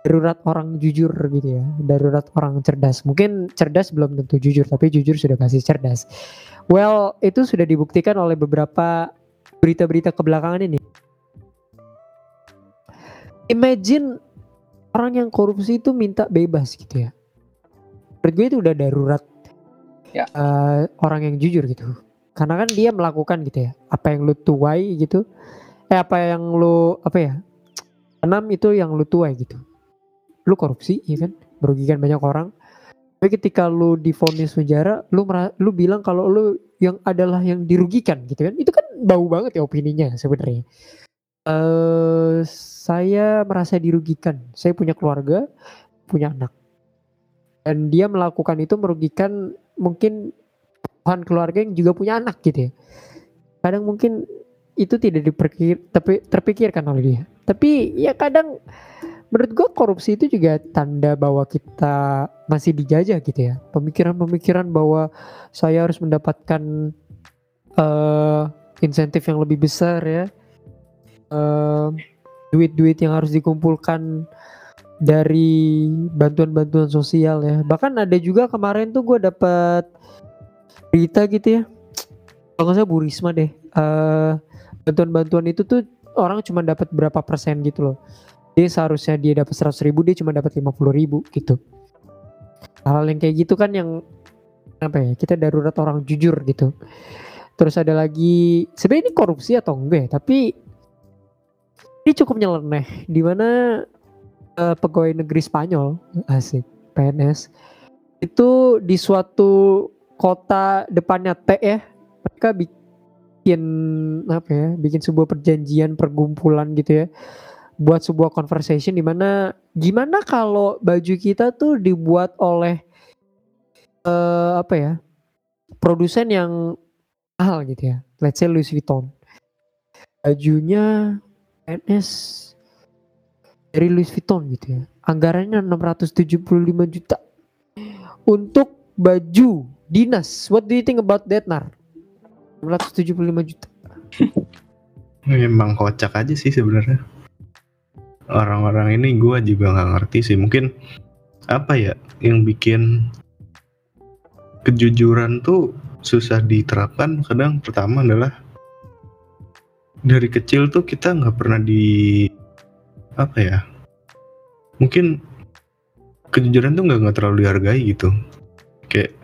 darurat orang jujur gitu ya darurat orang cerdas mungkin cerdas belum tentu jujur tapi jujur sudah pasti cerdas well itu sudah dibuktikan oleh beberapa berita-berita kebelakangan ini imagine orang yang korupsi itu minta bebas gitu ya. Menurut gue itu udah darurat ya. uh, orang yang jujur gitu. Karena kan dia melakukan gitu ya apa yang lu tuai gitu. Eh apa yang lu apa ya enam itu yang lu tuai gitu. Lu korupsi ya kan? Merugikan banyak orang. Tapi ketika lu difonis penjara lu lu bilang kalau lu yang adalah yang dirugikan gitu kan. Itu kan bau banget ya opininya sebenarnya. Uh, saya merasa dirugikan. Saya punya keluarga punya anak. Dan dia melakukan itu merugikan mungkin Tuhan keluarga yang juga punya anak gitu ya. Kadang mungkin itu tidak dipikir tapi terpikirkan oleh dia. Tapi ya kadang menurut gue korupsi itu juga tanda bahwa kita masih dijajah gitu ya. Pemikiran-pemikiran bahwa saya harus mendapatkan uh, insentif yang lebih besar ya. Uh, duit-duit yang harus dikumpulkan dari bantuan-bantuan sosial ya. Bahkan ada juga kemarin tuh gue dapat berita gitu ya. Kalau nggak salah Bu deh uh, bantuan-bantuan itu tuh orang cuma dapat berapa persen gitu loh. Dia seharusnya dia dapat seratus ribu dia cuma dapat lima puluh ribu gitu. Hal, hal yang kayak gitu kan yang apa ya kita darurat orang jujur gitu. Terus ada lagi sebenarnya ini korupsi atau enggak ya? Tapi ini cukup nyeleneh di mana uh, pegawai negeri Spanyol asik PNS itu di suatu kota depannya T ya mereka bikin apa ya bikin sebuah perjanjian pergumpulan gitu ya buat sebuah conversation di mana gimana kalau baju kita tuh dibuat oleh uh, apa ya produsen yang mahal gitu ya let's say Louis Vuitton. Bajunya NS dari Louis Vuitton gitu ya. Anggarannya 675 juta. Untuk baju dinas. What do you think about that Nar? 675 juta. [laughs] Memang kocak aja sih sebenarnya. Orang-orang ini gue juga nggak ngerti sih. Mungkin apa ya yang bikin kejujuran tuh susah diterapkan? Kadang pertama adalah dari kecil tuh kita nggak pernah di apa ya mungkin kejujuran tuh nggak nggak terlalu dihargai gitu. Kayak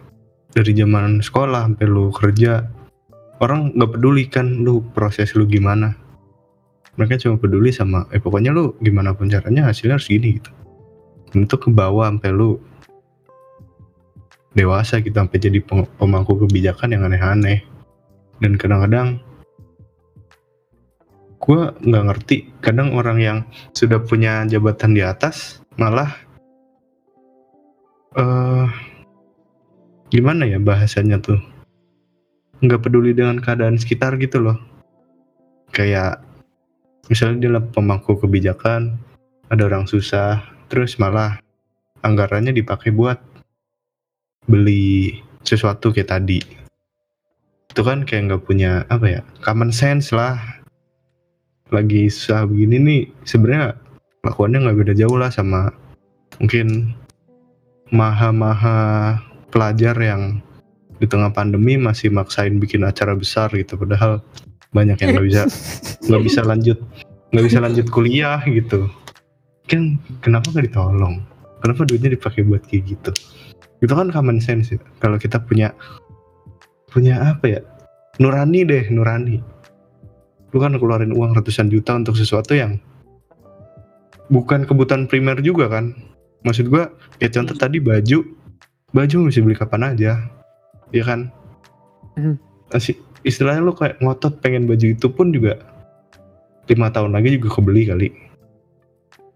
dari zaman sekolah sampai lu kerja orang nggak peduli kan lu proses lu gimana. Mereka cuma peduli sama eh pokoknya lu gimana pun caranya hasilnya harus gini gitu. Untuk ke bawah sampai lu dewasa gitu sampai jadi pemangku kebijakan yang aneh-aneh. Dan kadang-kadang gue nggak ngerti. Kadang orang yang sudah punya jabatan di atas malah uh, gimana ya bahasanya tuh? Nggak peduli dengan keadaan sekitar gitu loh. Kayak misalnya dia pemangku kebijakan ada orang susah terus malah anggarannya dipakai buat beli sesuatu kayak tadi. Itu kan kayak nggak punya apa ya common sense lah lagi susah begini nih sebenarnya lakuannya nggak beda jauh lah sama mungkin maha-maha pelajar yang di tengah pandemi masih maksain bikin acara besar gitu. Padahal banyak yang nggak bisa [laughs] nggak bisa lanjut nggak bisa lanjut kuliah gitu. Kan kenapa nggak ditolong? Kenapa duitnya dipakai buat kayak gitu? Itu kan common sense ya. Kalau kita punya punya apa ya? Nurani deh nurani lu kan keluarin uang ratusan juta untuk sesuatu yang bukan kebutuhan primer juga kan? Maksud gua ya contoh tadi baju. Baju bisa beli kapan aja ya kan? Hmm. masih istilahnya lo kayak ngotot pengen baju itu pun juga lima tahun lagi juga kebeli kali.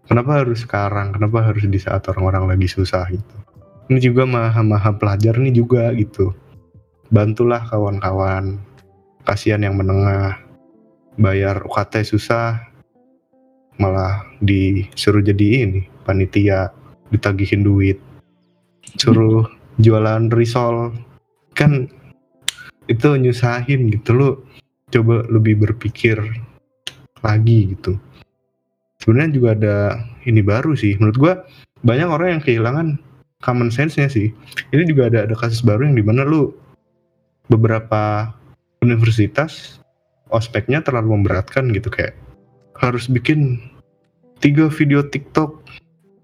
Kenapa harus sekarang? Kenapa harus di saat orang-orang lagi susah gitu? Ini juga maha-maha pelajar nih juga gitu. Bantulah kawan-kawan. Kasihan yang menengah bayar UKT susah malah disuruh jadi ini panitia ditagihin duit. Suruh jualan risol. Kan itu nyusahin gitu lo coba lebih berpikir lagi gitu. Sebenarnya juga ada ini baru sih. Menurut gua banyak orang yang kehilangan common sense-nya sih. Ini juga ada ada kasus baru yang di mana lu beberapa universitas ospeknya terlalu memberatkan gitu kayak harus bikin tiga video TikTok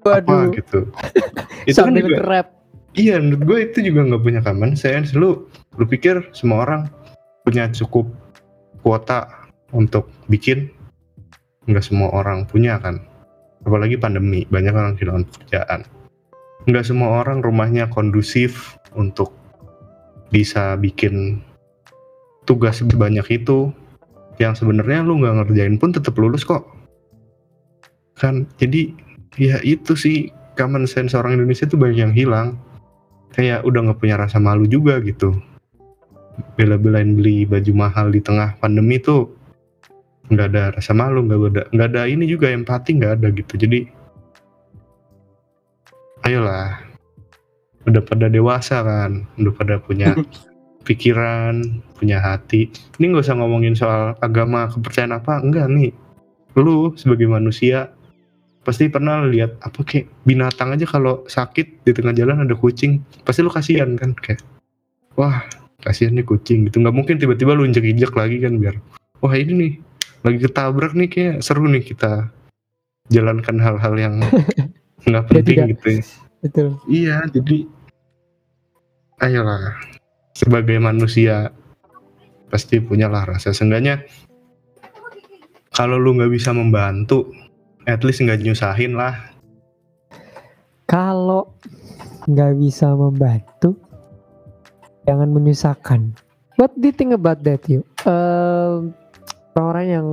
Waduh. apa gitu. [laughs] Itu kan juga rap. iya menurut gue itu juga nggak punya common sense. Lu lu pikir semua orang punya cukup kuota untuk bikin. Nggak semua orang punya kan. Apalagi pandemi banyak orang kehilangan pekerjaan. Nggak semua orang rumahnya kondusif untuk bisa bikin tugas sebanyak itu yang sebenarnya lu nggak ngerjain pun tetap lulus kok. Kan? Jadi ya itu sih common sense orang Indonesia tuh banyak yang hilang. Kayak udah nggak punya rasa malu juga gitu. Bela-belain beli baju mahal di tengah pandemi tuh nggak ada rasa malu nggak ada nggak ada ini juga empati nggak ada gitu. Jadi ayolah. Udah pada dewasa kan udah pada punya [laughs] pikiran punya hati ini nggak usah ngomongin soal agama kepercayaan apa enggak nih lu sebagai manusia pasti pernah lihat apa kayak binatang aja kalau sakit di tengah jalan ada kucing pasti lu kasihan kan kayak wah kasihan nih kucing gitu nggak mungkin tiba-tiba lu injek-injek lagi kan biar wah ini nih lagi ketabrak nih kayak seru nih kita jalankan hal-hal yang [laughs] nggak penting gitu ya. Betul. Iya, jadi ayolah sebagai manusia pasti punyalah rasa seenggaknya kalau lu nggak bisa membantu, at least nggak nyusahin lah. Kalau nggak bisa membantu, jangan menyusahkan. What do you think about that, you? Uh, orang-orang yang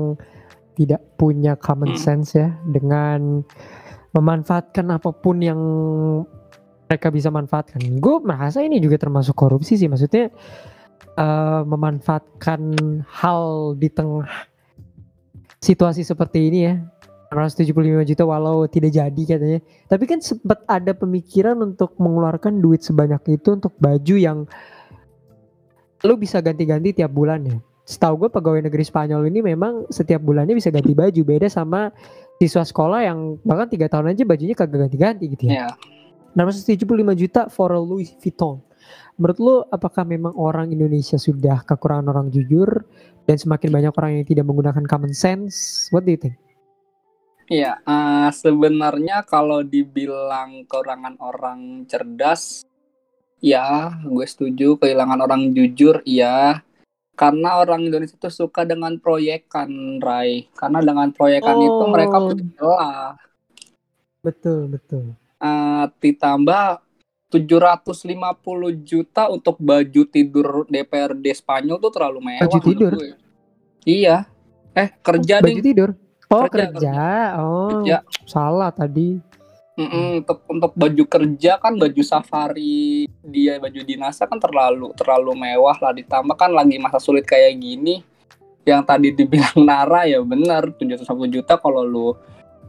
tidak punya common Hmm. sense ya dengan memanfaatkan apa pun yang mereka bisa manfaatkan. Gue merasa ini juga termasuk korupsi sih, maksudnya eh, memanfaatkan hal di tengah situasi seperti ini ya. 175 juta walau tidak jadi katanya. Tapi kan sempat ada pemikiran untuk mengeluarkan duit sebanyak itu untuk baju yang lu bisa ganti-ganti tiap bulannya. Setahu gue pegawai negeri Spanyol ini memang setiap bulannya bisa ganti baju beda sama siswa sekolah yang bahkan tiga tahun aja bajunya kagak ganti-ganti gitu ya. Ya. 675 juta for Louis Vuitton. Menurut lu apakah memang orang Indonesia sudah kekurangan orang jujur dan semakin banyak orang yang tidak menggunakan common sense? What do you think? Iya, eh, sebenarnya kalau dibilang kekurangan orang cerdas, ya gue setuju. Kehilangan orang jujur, iya. Karena orang Indonesia itu suka dengan proyekan, Rai. Karena dengan proyekan itu mereka Oh. punya celah. Betul, betul. Eh, ditambah 750 juta untuk baju tidur DPRD Spanyol tuh terlalu mewah. Baju tidur? gue. Iya. Eh, kerja Baju ding. tidur. Oh, Kerja, kerja. Oh, Kerja. salah tadi. Mm-mm, untuk untuk baju kerja kan baju safari dia baju dinasnya kan terlalu terlalu mewah lah ditambah kan lagi masa sulit kayak gini yang tadi dibilang Nara ya benar 750 juta kalau lu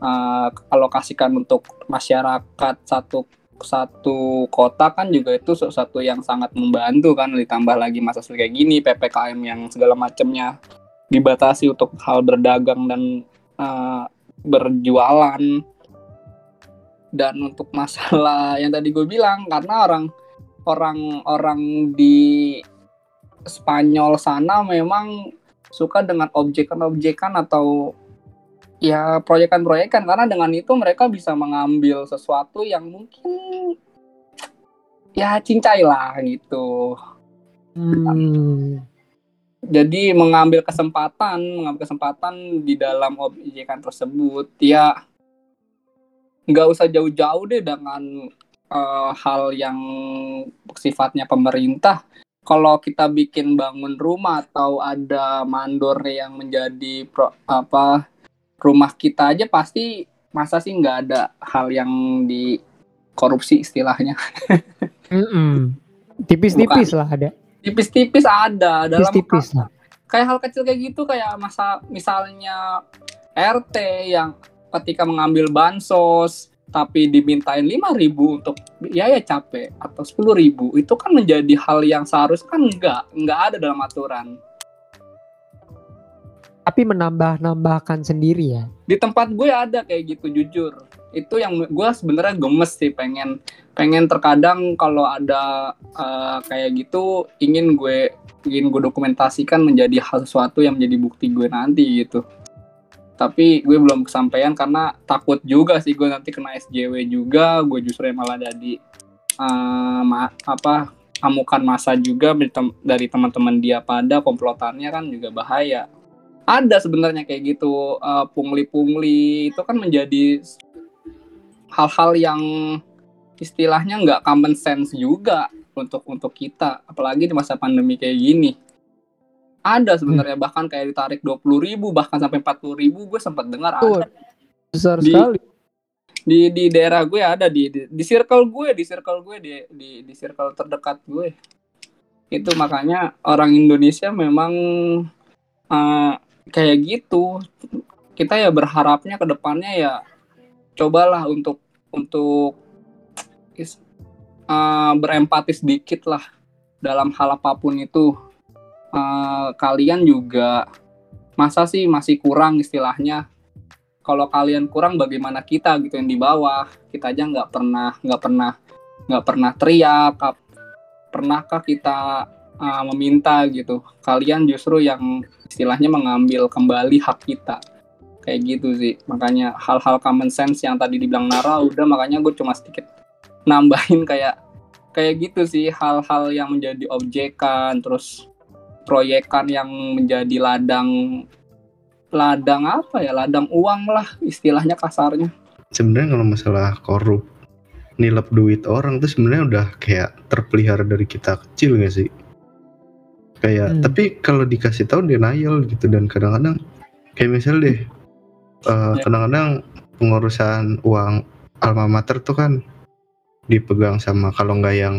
uh, alokasikan untuk masyarakat satu satu kota kan juga itu sesuatu yang sangat membantu kan ditambah lagi masa kayak gini ppkm yang segala macamnya dibatasi untuk hal berdagang dan uh, berjualan. Dan untuk masalah [laughs] yang tadi gue bilang karena orang orang orang di Spanyol sana memang suka dengan objekan-objekan atau ya proyekan-proyekan karena dengan itu mereka bisa mengambil sesuatu yang mungkin ya cincai lah gitu Hmm. jadi mengambil kesempatan mengambil kesempatan di dalam objekan tersebut ya nggak usah jauh-jauh deh dengan eh, hal yang sifatnya pemerintah kalau kita bikin bangun rumah atau ada mandor yang menjadi pro- apa rumah kita aja pasti masa sih nggak ada hal yang di korupsi istilahnya [laughs] Mm-mm. Tipis-tipis lah ada. tipis-tipis ada dalam Tipis-tipis lah. kayak hal kecil kayak gitu kayak masa misalnya RT yang ketika mengambil bansos tapi dimintain 5000 untuk ya ya capek atau 10000 itu kan menjadi hal yang seharusnya kan enggak enggak ada dalam aturan Tapi menambah-nambahkan sendiri ya. di tempat gue ada kayak gitu jujur. Itu yang gue sebenarnya gemes sih pengen pengen terkadang kalau ada eh, kayak gitu ingin gue ingin gue dokumentasikan menjadi hal sesuatu yang menjadi bukti gue nanti gitu. Tapi gue belum kesampaian karena takut juga sih gue nanti kena SJW juga gue justru yang malah jadi eh, ma- apa amukan masa juga dari teman-teman dia pada komplotannya kan juga bahaya ada sebenarnya kayak gitu eh, pungli-pungli. Itu kan menjadi hal-hal yang istilahnya nggak common sense juga untuk untuk kita apalagi di masa pandemi kayak gini. Ada sebenarnya bahkan kayak ditarik 20.000 ribu bahkan sampai 40.000 ribu gue sempat dengar Tuh, ada besar Di- sekali. di di daerah gue ada di di, di circle gue di circle gue di di di circle terdekat gue. Itu makanya orang Indonesia memang uh, kayak gitu. Kita ya berharapnya ke depannya ya cobalah untuk untuk uh, berempati sedikit lah dalam hal apa pun itu. Uh, kalian juga masa sih masih kurang istilahnya? Kalau kalian kurang bagaimana kita gitu yang di bawah? Kita aja nggak pernah nggak pernah nggak pernah teriak pernahkah kita uh, meminta gitu. Kalian justru yang istilahnya mengambil kembali hak kita. Kayak gitu sih. Makanya hal-hal common sense yang tadi dibilang Nara udah makanya gue cuma sedikit nambahin kayak kayak gitu sih. Hal-hal yang menjadi objekan terus proyekan yang menjadi ladang ladang apa ya? Ladang uang lah istilahnya kasarnya. Sebenarnya kalau masalah korup nilep duit orang tuh sebenarnya udah kayak terpelihara dari kita kecil gak sih? Kayak hmm. tapi kalau dikasih tahu denial gitu dan kadang-kadang kayak misal deh uh, kadang-kadang pengurusan uang alma mater tuh kan dipegang sama kalau nggak yang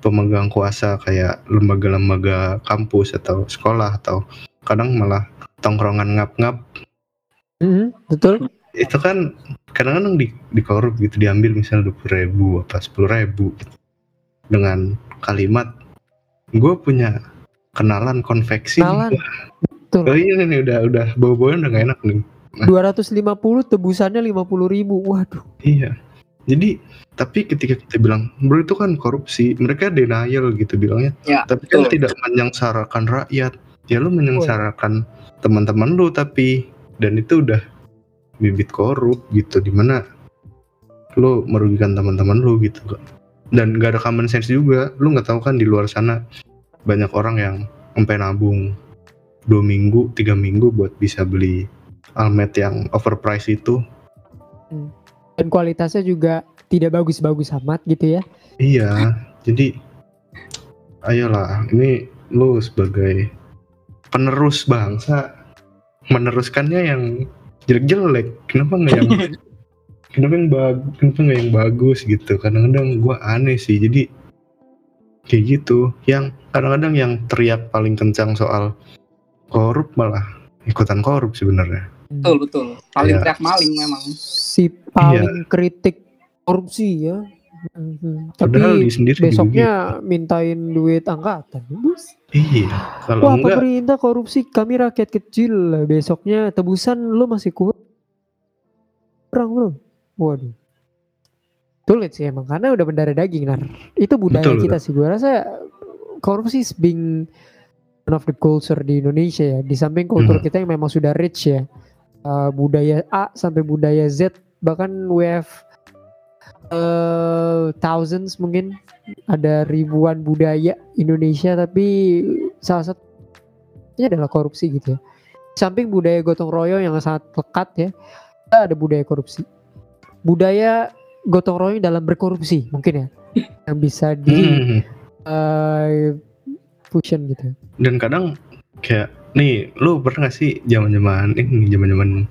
pemegang kuasa kayak lembaga-lembaga kampus atau sekolah atau kadang malah tongkrongan ngap-ngap. Mm -hmm, betul itu kan kadang-kadang di, dikorup gitu diambil misalnya dua ribu apa sepuluh ribu gitu. dengan kalimat gue punya kenalan konveksi kenalan. Betul. Oh iya nih udah udah bawa bawa udah gak enak nih. Dua ratus lima puluh tebusannya lima puluh ribu. Waduh. Iya. Jadi tapi ketika kita bilang bro itu kan korupsi mereka denial gitu bilangnya. Ya, tapi kan betul. tidak menyengsarakan rakyat. Ya lu menyengsarakan teman-teman lu tapi dan itu udah bibit korup gitu di mana lo merugikan teman-teman lo gitu kan dan gak ada common sense juga. Lo nggak tahu kan di luar sana banyak orang yang sampai nabung dua minggu tiga minggu buat bisa beli almet yang overpriced itu. Hmm. dan kualitasnya juga tidak bagus-bagus amat gitu ya. Iya jadi ayolah ini lo sebagai penerus bangsa meneruskannya yang jelek-jelek. Kenapa nggak yang [laughs] kenapa yang bagus kenapa nggak yang bagus gitu? Kadang-kadang gue aneh sih jadi kayak gitu yang kadang-kadang yang teriak paling kencang soal korup malah ikutan korup sebenarnya betul betul paling ya. teriak maling memang si paling ya. kritik korupsi ya Hmm, tapi besoknya juga. mintain duit angkatan, bos. Iya. Kalau Wah, enggak, pemerintah korupsi, kami rakyat kecil. Besoknya tebusan lo masih kurang, bro. Waduh. Sulit sih emang karena udah mendarah daging nar. Itu budaya betul, kita betul. sih. Gua rasa korupsi is being one of the culture di Indonesia ya. Di samping kultur hmm. kita yang memang sudah rich ya. Uh, budaya A sampai budaya Z bahkan we have uh, thousands mungkin ada ribuan budaya Indonesia tapi salah satunya adalah korupsi gitu ya. Samping budaya gotong royong yang sangat lekat ya, ada budaya korupsi. Budaya gotong royong dalam berkorupsi mungkin ya, yang bisa di hmm. uh, fusion gitu. Dan kadang kayak nih, lu pernah gak sih zaman-zaman ini zaman-zaman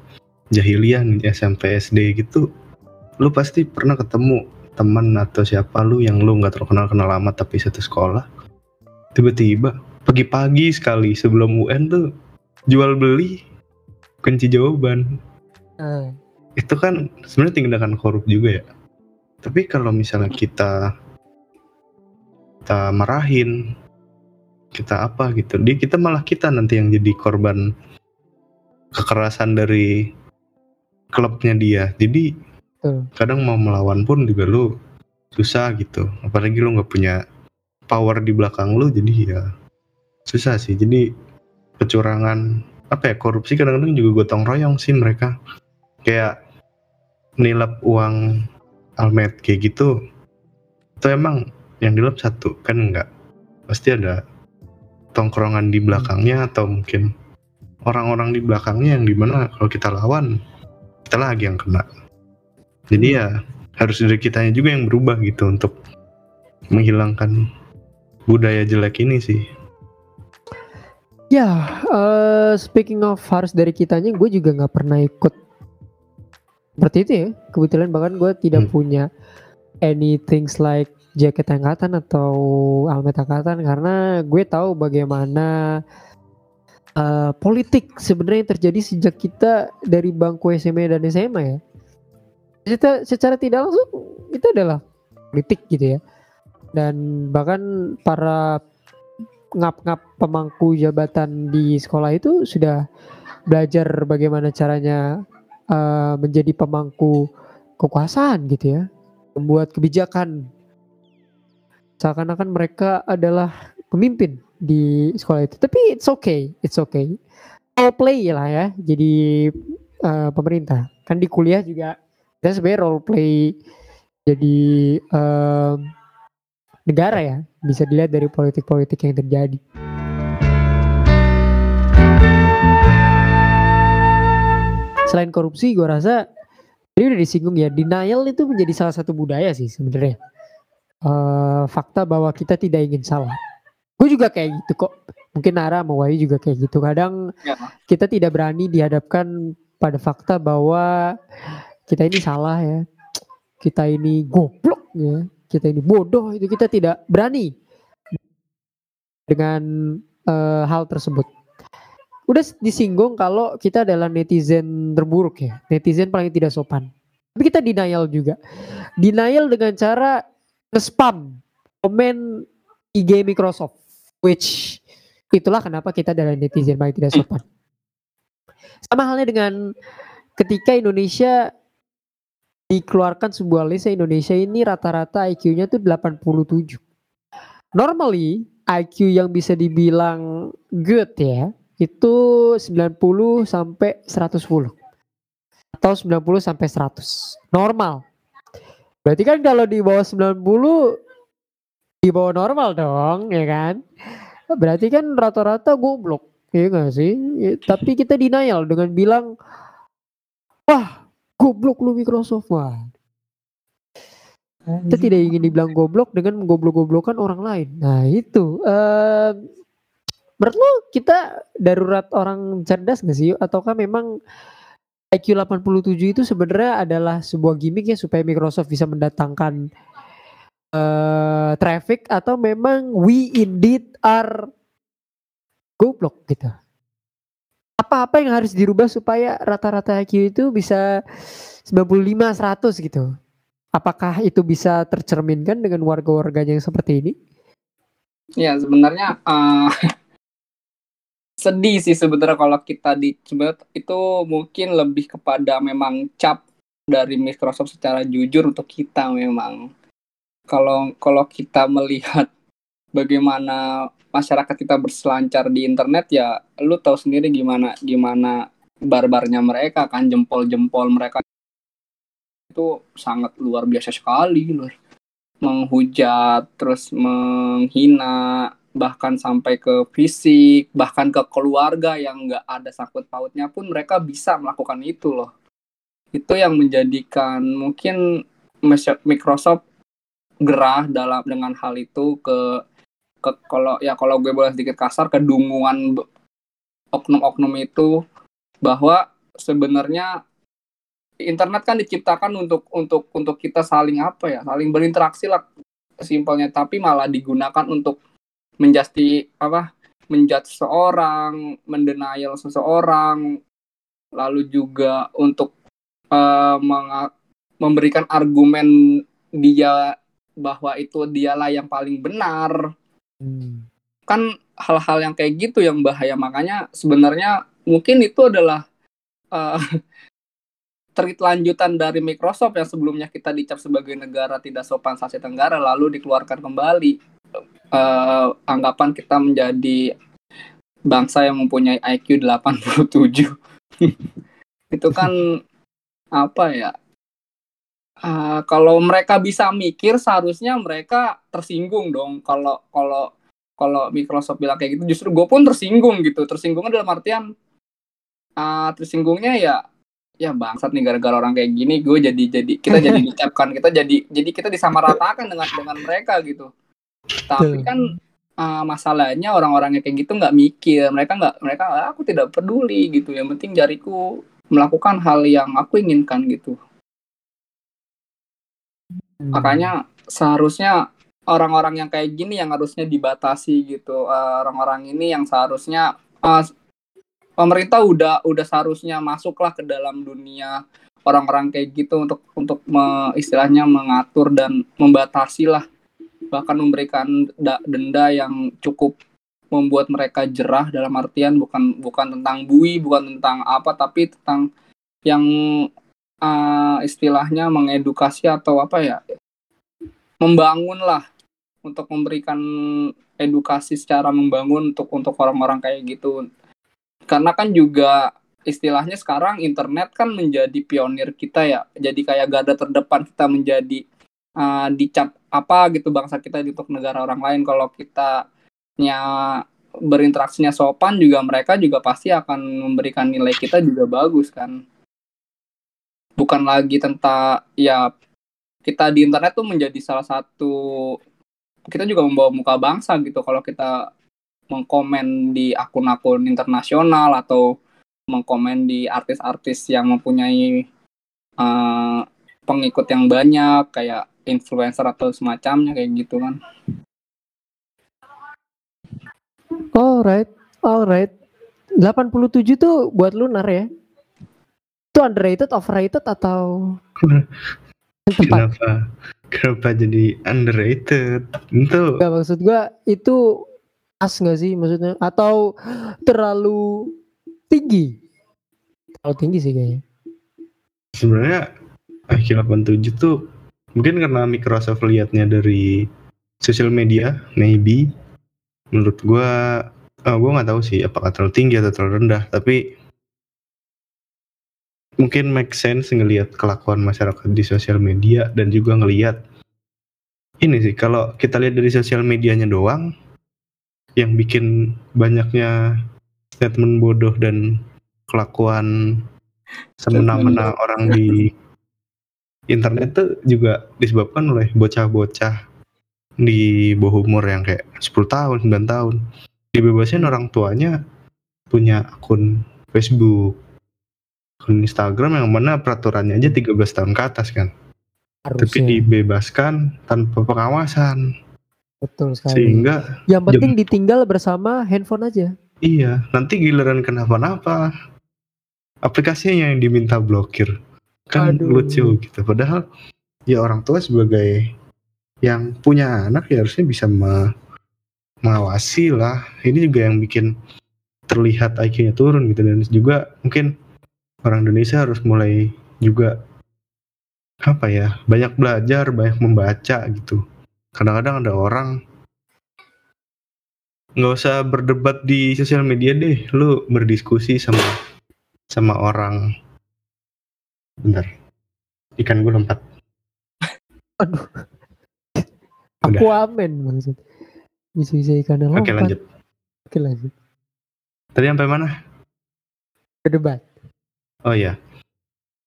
jahiliyah nih SMP SD gitu lu pasti pernah ketemu teman atau siapa lu yang lu nggak terkenal kenal lama tapi satu sekolah tiba-tiba pagi-pagi sekali sebelum UN tuh jual beli kunci jawaban hmm. itu kan sebenarnya tindakan korup juga ya tapi kalau misalnya kita kita marahin kita apa gitu dia kita malah kita nanti yang jadi korban kekerasan dari klubnya dia jadi Betul. Kadang mau melawan pun juga lu susah gitu. Apalagi lu nggak punya power di belakang lu jadi ya susah sih. Jadi kecurangan apa ya korupsi kadang-kadang juga gotong royong sih mereka. Kayak nilap uang almet kayak gitu. Itu emang yang dilap satu kan enggak. Pasti ada tongkrongan di belakangnya atau mungkin orang-orang di belakangnya yang di mana kalau kita lawan kita lagi yang kena jadi ya harus dari kitanya juga yang berubah gitu untuk menghilangkan budaya jelek ini sih ya uh, speaking of harus dari kitanya gue juga nggak pernah ikut seperti itu ya kebetulan bahkan gue tidak hmm. punya any things like jaket angkatan atau helmet angkatan karena gue tahu bagaimana uh, politik sebenarnya yang terjadi sejak kita dari bangku SMA dan SMA ya. Kita secara tidak langsung itu adalah politik gitu ya. Dan bahkan para ngap-ngap pemangku jabatan di sekolah itu sudah belajar bagaimana caranya uh, menjadi pemangku kekuasaan gitu ya, membuat kebijakan seakan-akan mereka adalah pemimpin di sekolah itu. Tapi it's okay, it's okay. Role play lah ya, jadi uh, pemerintah. Kan di kuliah juga kita sebenarnya role play jadi uh, negara ya, bisa dilihat dari politik-politik yang terjadi. Selain korupsi, gue rasa ini udah disinggung ya, denial itu menjadi salah satu budaya sih sebenarnya. Uh, fakta bahwa kita tidak ingin salah. Gue juga kayak gitu kok. Mungkin Nara mau Wahyu juga kayak gitu. Kadang ya. kita tidak berani dihadapkan pada fakta bahwa kita ini salah ya. Kita ini goblok ya kita ini bodoh itu kita tidak berani dengan uh, hal tersebut. Udah disinggung kalau kita adalah netizen terburuk ya, netizen paling tidak sopan. Tapi kita denial juga. Denial dengan cara nge-spam komen IG Microsoft, which itulah kenapa kita adalah netizen paling tidak sopan. Sama halnya dengan ketika Indonesia dikeluarkan sebuah list Indonesia ini rata-rata IQ-nya tuh 87. Normally IQ yang bisa dibilang good ya itu 90 sampai 110 atau 90 sampai 100 normal. Berarti kan kalau di bawah 90 di bawah normal dong ya kan? Berarti kan rata-rata goblok ya gak sih? Ya, tapi kita denial dengan bilang wah goblok lu Microsoft wah kita tidak ingin dibilang goblok dengan menggoblok-goblokan orang lain. Nah itu, uh, menurut lo kita darurat orang cerdas gak sih? Ataukah memang IQ 87 itu sebenarnya adalah sebuah gimmick ya supaya Microsoft bisa mendatangkan uh, traffic atau memang we indeed are goblok gitu? apa-apa yang harus dirubah supaya rata-rata IQ itu bisa 95 100 gitu. Apakah itu bisa tercerminkan dengan warga-warganya yang seperti ini? Ya, sebenarnya uh, [laughs] sedih sih sebenarnya kalau kita di itu mungkin lebih kepada memang cap dari Microsoft secara jujur untuk kita memang. Kalau kalau kita melihat bagaimana masyarakat kita berselancar di internet ya lu tahu sendiri gimana gimana barbarnya mereka kan jempol-jempol mereka itu sangat luar biasa sekali luar menghujat terus menghina bahkan sampai ke fisik bahkan ke keluarga yang nggak ada sangkut pautnya pun mereka bisa melakukan itu loh. Itu yang menjadikan mungkin Microsoft gerah dalam dengan hal itu ke ke kalau ya kalau gue boleh sedikit kasar kedunguan oknum-oknum itu bahwa sebenarnya internet kan diciptakan untuk untuk untuk kita saling apa ya saling berinteraksi lah simpelnya. Tapi malah digunakan untuk menjasti apa menjat seseorang mendenial seseorang lalu juga untuk uh, memberikan argumen dia bahwa itu dialah yang paling benar. Hmm. Kan hal-hal yang kayak gitu yang bahaya. Makanya sebenarnya mungkin itu adalah [laughs] uh, terit lanjutan dari Microsoft yang sebelumnya kita dicap sebagai negara tidak sopan Asia Tenggara lalu dikeluarkan kembali uh, anggapan kita menjadi bangsa yang mempunyai IQ 87 [laughs] itu kan apa ya? Uh, kalau mereka bisa mikir seharusnya mereka tersinggung dong. Kalau kalau kalau Microsoft bilang kayak gitu justru gue pun tersinggung gitu. Tersinggungnya dalam artian uh, tersinggungnya ya ya bangsat nih gara-gara orang kayak gini gue jadi jadi kita jadi [laughs] dicapkan kita jadi jadi kita disamaratakan dengan dengan mereka gitu tapi kan uh, masalahnya orang-orangnya kayak gitu nggak mikir. Mereka nggak mereka ah, aku tidak peduli gitu. Yang penting jariku melakukan hal yang aku inginkan gitu. Hmm. Makanya seharusnya orang-orang yang kayak gini yang harusnya dibatasi gitu. Uh, orang-orang ini yang seharusnya uh, pemerintah udah udah seharusnya masuklah ke dalam dunia orang-orang kayak gitu untuk untuk me, istilahnya mengatur dan membatasi lah bahkan memberikan denda yang cukup membuat mereka jerah dalam artian bukan bukan tentang bui bukan tentang apa tapi tentang yang uh, istilahnya mengedukasi atau apa ya membangun lah untuk memberikan edukasi secara membangun untuk untuk orang-orang kayak gitu. Karena kan juga istilahnya sekarang internet kan menjadi pionir kita ya. Jadi kayak garda terdepan kita menjadi uh, dicap apa gitu bangsa kita untuk negara orang lain. Kalau kita nya berinteraksinya sopan juga mereka juga pasti akan memberikan nilai kita juga bagus kan. Bukan lagi tentang ya kita di internet tuh menjadi salah satu kita juga membawa muka bangsa gitu. Kalau kita mengkomen di akun-akun internasional atau mengkomen di artis-artis yang mempunyai uh, pengikut yang banyak kayak influencer atau semacamnya kayak gitu kan. Alright, alright. 87 tuh buat lunar ya? Itu underrated, overrated atau Kenapa? Kenapa jadi underrated? Itu Gak maksud gua itu pas gak sih maksudnya atau terlalu tinggi? Terlalu tinggi sih kayaknya. Sebenarnya IQ 87 tuh mungkin karena Microsoft liatnya dari sosial media, maybe. Menurut gua, oh, gua nggak tahu sih apakah terlalu tinggi atau terlalu rendah, tapi mungkin make sense ngelihat kelakuan masyarakat di sosial media dan juga ngelihat ini sih kalau kita lihat dari sosial medianya doang yang bikin banyaknya statement bodoh dan kelakuan semena-mena orang di [laughs] internet tuh juga disebabkan oleh bocah-bocah di bawah umur yang kayak 10 tahun, 9 tahun. Dibebasin orang tuanya punya akun Facebook, akun Instagram yang mana peraturannya aja 13 tahun ke atas kan. Harusnya. Tapi dibebaskan tanpa pengawasan. Betul sekali. Sehingga yang penting ditinggal bersama handphone aja. iya, nanti giliran kenapa-napa aplikasinya yang diminta blokir. Kan Aduh. lucu gitu. Padahal ya orang tua sebagai yang punya anak ya harusnya bisa me- mengawasi lah. Ini juga yang bikin terlihat IQ-nya turun gitu dan juga mungkin orang Indonesia harus mulai juga apa ya banyak belajar banyak membaca gitu kadang-kadang ada orang nggak usah berdebat di sosial media deh lu berdiskusi sama sama orang bentar. Ikan gue lompat. [laughs] Aduh. Udah. Aku amen maksud. Bisa-bisa ikan oke lanjut. Oke lanjut. tadi sampai mana? Berdebat. oh ya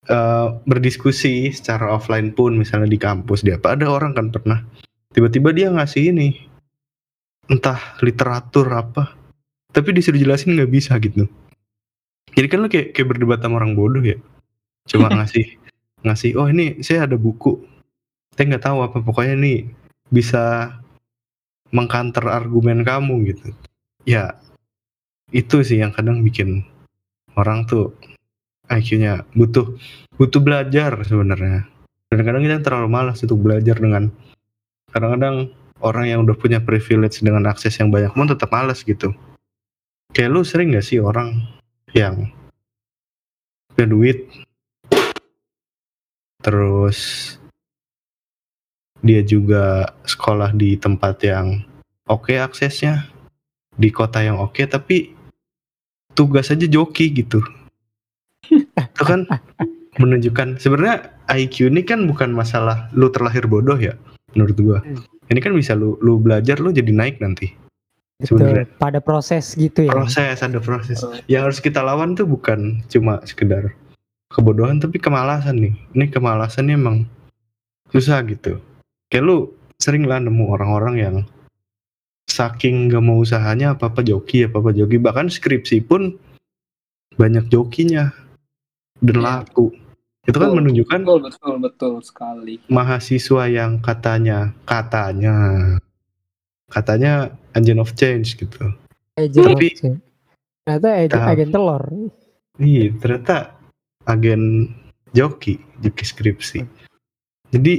Eh, berdiskusi secara offline pun misalnya di kampus dia apa? Ada orang kan pernah. Tiba-tiba dia ngasih ini. Entah literatur apa. Tapi disuruh jelasin nggak bisa gitu. Jadi kan lu kayak kayak berdebat sama orang bodoh ya cuma ngasih ngasih oh ini saya ada buku saya nggak tahu apa pokoknya nih bisa mengkanter argumen kamu gitu ya itu sih yang kadang bikin orang tuh IQ-nya butuh butuh belajar sebenarnya. Dan kadang kita terlalu malas untuk belajar dengan kadang-kadang orang yang udah punya privilege dengan akses yang banyak pun tetap malas gitu. Kayak lu sering gak sih orang yang punya duit terus dia juga sekolah di tempat yang oke aksesnya di kota yang oke tapi tugas aja joki gitu itu kan menunjukkan sebenarnya IQ ini kan bukan masalah lu terlahir bodoh ya menurut gua Hmm. ini kan bisa lu lu belajar lu jadi naik nanti. Sebenarnya. Pada proses gitu ya. proses ada proses yang harus kita lawan tuh bukan cuma sekedar kebodohan tapi kemalasan nih ini kemalasannya emang susah gitu kayak lu sering lah nemu orang-orang yang saking gak mau usahanya apa apa joki apa apa joki bahkan skripsi pun banyak jokinya dan laku Itu kan Betul. menunjukkan Betul, betul, betul sekali. mahasiswa yang katanya katanya katanya agent of change gitu. Agent of Tapi- change. Ternyata agen, Tapi- agen telur. Iya, ternyata agen joki, joki skripsi. Jadi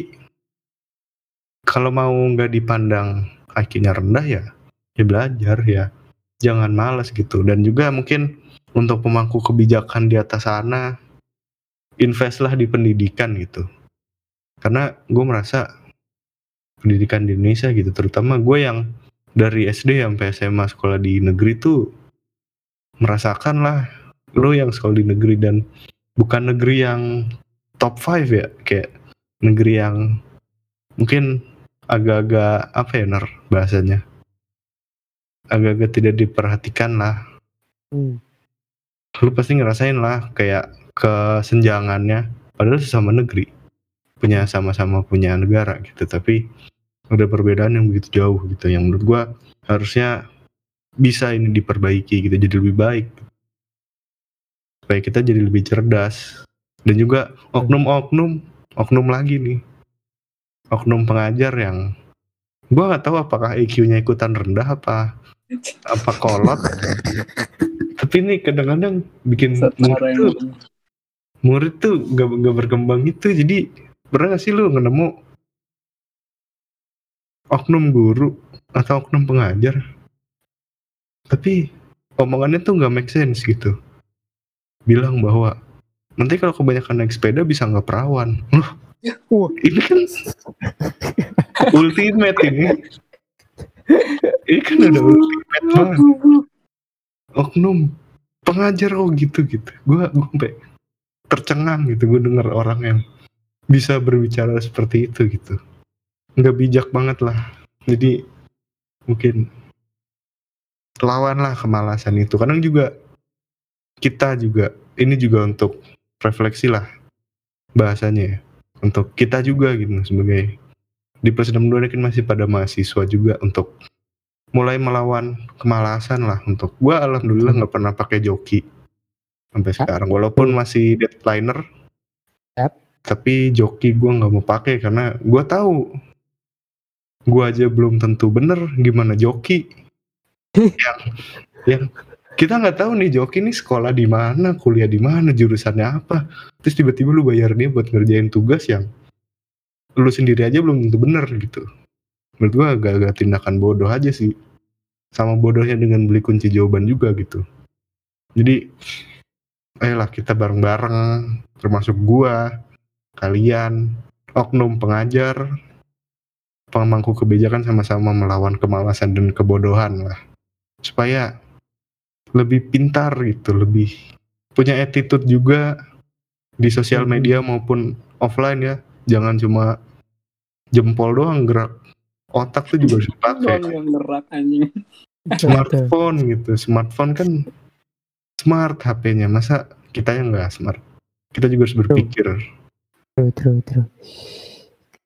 kalau mau nggak dipandang IQ-nya rendah ya, ya belajar ya. Jangan malas gitu. Dan juga mungkin untuk pemangku kebijakan di atas sana, investlah di pendidikan gitu. Karena gue merasa pendidikan di Indonesia gitu, terutama gue yang dari SD sampai SMA sekolah di negeri tuh merasakan lah lo yang sekolah di negeri dan bukan negeri yang top 5 ya kayak negeri yang mungkin agak-agak apa ya ner bahasanya? Agak-agak tidak diperhatikan lah. Hmm. lu pasti ngerasain lah kayak kesenjangannya. Padahal sesama negeri punya sama-sama punya negara gitu tapi ada perbedaan yang begitu jauh gitu. Yang menurut gua harusnya bisa ini diperbaiki gitu jadi lebih baik supaya kita jadi lebih cerdas. Dan juga oknum-oknum oknum lagi nih. Oknum pengajar yang gua nggak tahu apakah IQ-nya ikutan rendah apa apa kolot. Tapi ini kadang-kadang bikin Setara murid yang tuh murid tuh gak, gak berkembang gitu. Jadi pernah gak sih lu nemu oknum guru atau oknum pengajar? Tapi omongannya tuh gak make sense gitu bilang bahwa nanti kalau kebanyakan naik sepeda bisa nggak perawan. Loh. Wah. ini kan [laughs] ultimate ini. Ini kan udah ultimate banget. oknum pengajar kok gitu gitu gue gue sampai tercengang gitu gue denger orang yang bisa berbicara seperti itu gitu. Nggak bijak banget lah. Jadi mungkin lawanlah kemalasan itu. Kadang juga kita juga ini juga untuk refleksi lah bahasanya ya. Untuk kita juga gitu sebagai di plus 62 ini kan masih pada mahasiswa juga untuk mulai melawan kemalasan lah untuk gua alhamdulillah nggak pernah pakai joki sampai sekarang. Walaupun masih deadliner Yap. tapi joki gua nggak mau pakai karena gua tahu gua aja belum tentu bener gimana joki. [laughs] Yang yang kita nggak tahu nih joki nih sekolah di mana kuliah di mana jurusannya apa. Terus tiba-tiba lu bayar dia buat ngerjain tugas yang lu sendiri aja belum tentu bener gitu. Menurut gua agak-agak tindakan bodoh aja sih. Sama bodohnya dengan beli kunci jawaban juga gitu. Jadi ayolah kita bareng-bareng termasuk gua kalian oknum pengajar pemangku kebijakan sama-sama melawan kemalasan dan kebodohan lah. Supaya lebih pintar gitu lebih punya attitude juga di sosial Mhm. media maupun offline ya. Jangan cuma jempol doang gerak otak tuh juga harus dipakai. Doang yang gerak anjing. smartphone gitu. Smartphone kan smart HP-nya masa kita yang nggak smart? Kita juga harus berpikir. True, true, true.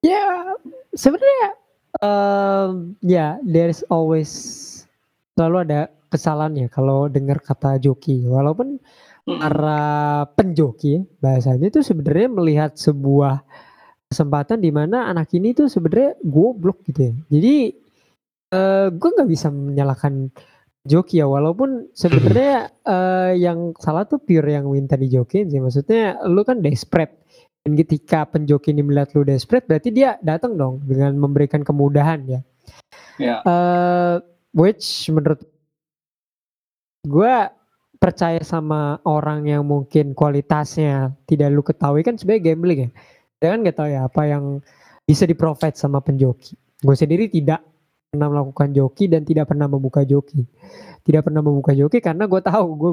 Ya, sebenarnya um, ya there's always selalu ada kesalahan ya kalau dengar kata joki. Walaupun para penjoki ya, bahasanya itu sebenarnya melihat sebuah kesempatan di mana anak ini tuh sebenarnya goblok gitu ya. Jadi eh gue nggak bisa menyalahkan joki ya walaupun sebenarnya eh, yang salah tuh pure yang minta dijokin sih maksudnya lu kan desperate dan ketika penjoki ini melihat lu desperate berarti dia datang dong dengan memberikan kemudahan ya Ya. eh which menurut gue percaya sama orang yang mungkin kualitasnya tidak lu ketahui kan sebenarnya gambling ya. Dia kan nggak tahu ya apa yang bisa di-provide sama penjoki. Gue sendiri tidak pernah melakukan joki dan tidak pernah membuka joki. Tidak pernah membuka joki karena gue tahu gue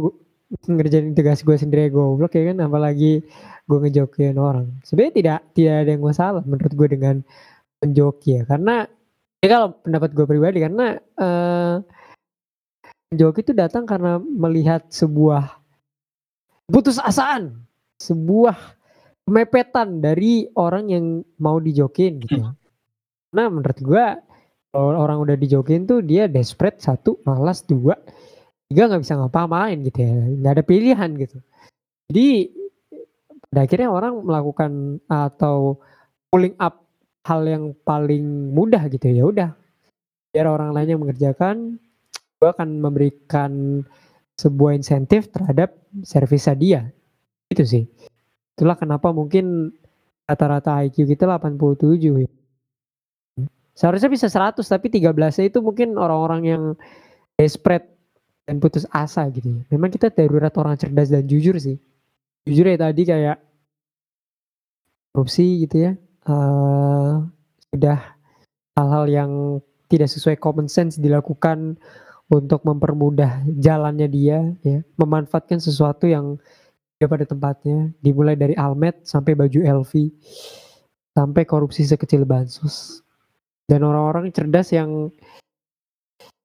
ngerjain tugas gue sendiri goblok ya kan apalagi gue ngejokiin orang. Sebenarnya tidak tidak ada yang masalah menurut gue dengan penjoki ya. Karena ya kalau pendapat gue pribadi karena eh penjoki itu datang karena melihat sebuah putus asaan sebuah kemepetan dari orang yang mau dijokin gitu. Nah menurut gue kalau orang udah dijokin tuh dia desperate satu malas dua tiga nggak bisa ngapa-ngapain gitu ya. Nggak ada pilihan gitu. Jadi pada akhirnya orang melakukan atau pulling up hal yang paling mudah gitu. Ya udah biar orang lain yang mengerjakan gue akan memberikan sebuah insentif terhadap servisnya dia. Itu sih. Itulah kenapa mungkin rata-rata IQ kita 87 ya. seharusnya bisa 100 tapi 13 nya itu mungkin orang-orang yang desperate dan putus asa gitu. Memang kita darurat orang cerdas dan jujur sih. Jujur ya tadi kayak korupsi gitu ya. Uh, sudah hal-hal yang tidak sesuai common sense dilakukan untuk mempermudah jalannya dia ya. Memanfaatkan sesuatu yang tidak pada tempatnya dimulai dari almet sampai baju LV sampai korupsi sekecil bansos. Dan orang-orang cerdas yang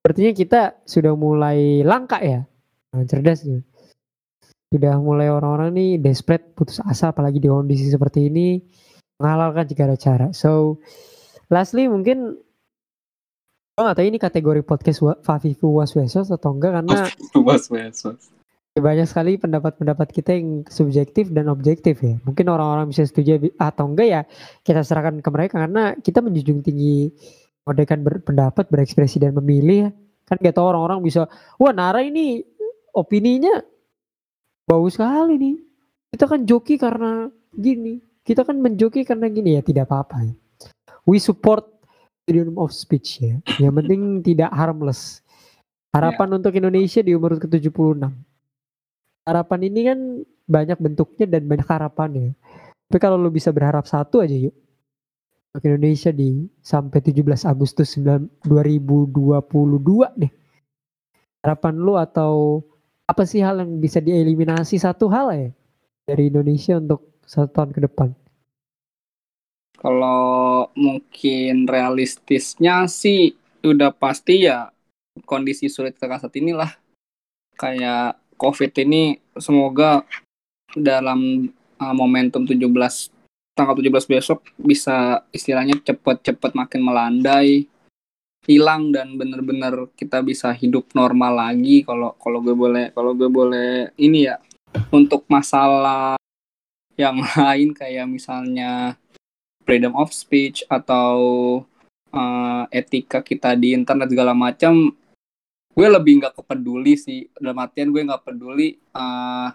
sepertinya kita sudah mulai langka ya. Nah, cerdas ya. Sudah mulai orang-orang nih desperate putus asa apalagi di kondisi seperti ini menghalalkan jika ada cara. So lastly mungkin gue gak tahu ini kategori podcast Fafifu Waswesos atau enggak karena Waswesos banyak sekali pendapat-pendapat kita yang subjektif dan objektif ya. Mungkin orang-orang bisa setuju atau enggak ya kita serahkan ke mereka karena kita menjunjung tinggi kemerdekaan berpendapat, berekspresi dan memilih ya. Kan gak tahu orang-orang bisa, wah Nara ini opininya bau sekali nih. Kita kan joki karena gini. Kita kan menjoki karena gini ya tidak apa-apa ya. We support freedom of speech ya. Yang penting tidak harmless. Harapan yeah. untuk Indonesia di umur ke-76. Harapan ini kan banyak bentuknya dan banyak harapannya. Tapi kalau lu bisa berharap satu aja yuk. Untuk Indonesia di sampai 17 Agustus 2022 deh. Harapan lu atau apa sih hal yang bisa dieliminasi satu hal ya dari Indonesia untuk satu tahun ke depan? Kalau mungkin realistisnya sih udah pasti ya kondisi sulit kita saat inilah. Kayak COVID ini semoga dalam uh, momentum 17 tanggal 17 besok bisa istilahnya cepet-cepet makin melandai hilang dan bener-bener kita bisa hidup normal lagi kalau kalau gue boleh kalau gue boleh ini ya untuk masalah yang [laughs] lain kayak misalnya freedom of speech atau uh, etika kita di internet segala macam gue lebih nggak kepeduli sih. Dalam artian gue nggak peduli uh,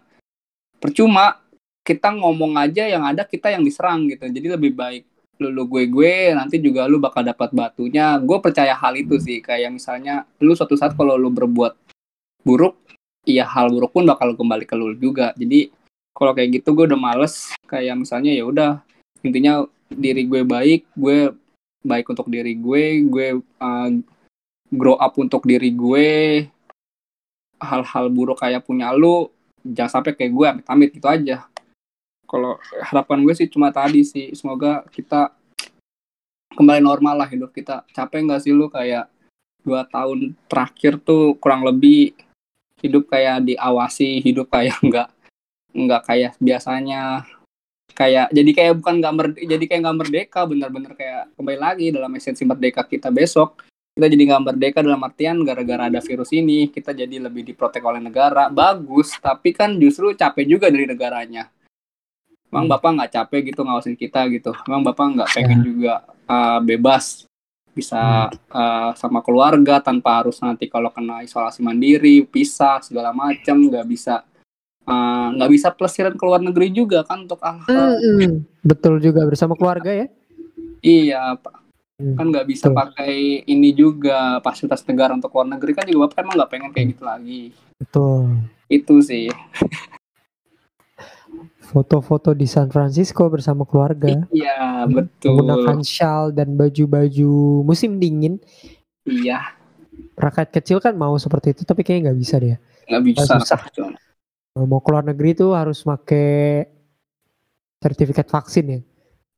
percuma kita ngomong aja yang ada kita yang diserang gitu. Jadi lebih baik lu, lu gue gue nanti juga lu bakal dapat batunya. Gue percaya hal itu sih. Kayak misalnya lu suatu saat kalau lu berbuat buruk iya hal buruk pun bakal kembali ke lu juga. Jadi kalau kayak gitu gue udah males. Kayak misalnya ya udah intinya diri gue baik gue baik untuk diri gue gue uh, grow up untuk diri gue hal-hal buruk kayak punya lu jangan sampai kayak gue amit-amit gitu aja. Kalau harapan gue sih cuma tadi sih semoga kita kembali normal lah hidup kita. Capek nggak sih lu kayak dua tahun terakhir tuh kurang lebih hidup kayak diawasi hidup kayak [laughs] nggak nggak kayak biasanya kayak jadi kayak bukan nggak merdeka jadi kayak nggak merdeka bener-bener kayak kembali lagi dalam esensi merdeka kita besok kita jadi nggak merdeka dalam artian gara-gara ada virus ini kita jadi lebih diprotek oleh negara bagus tapi kan justru capek juga dari negaranya Emang hmm. bapak nggak capek gitu ngawasin kita gitu. Emang bapak nggak pengen ya. juga uh, bebas bisa hmm. uh, sama keluarga tanpa harus nanti kalau kena isolasi mandiri pisah segala macam nggak bisa nggak uh, bisa plesiran ke luar negeri juga kan untuk hal hmm, betul juga bersama keluarga ya iya pak hmm, kan nggak bisa betul. pakai ini juga fasilitas negara untuk luar negeri kan juga bapak emang nggak pengen kayak gitu lagi betul itu sih [laughs] foto-foto di San Francisco bersama keluarga. Iya, betul. Menggunakan shawl dan baju-baju musim dingin. Iya. Rakyat kecil kan mau seperti itu, tapi kayaknya nggak bisa dia. Nggak bisa. Susah. Mau keluar negeri tuh harus pakai sertifikat vaksin ya.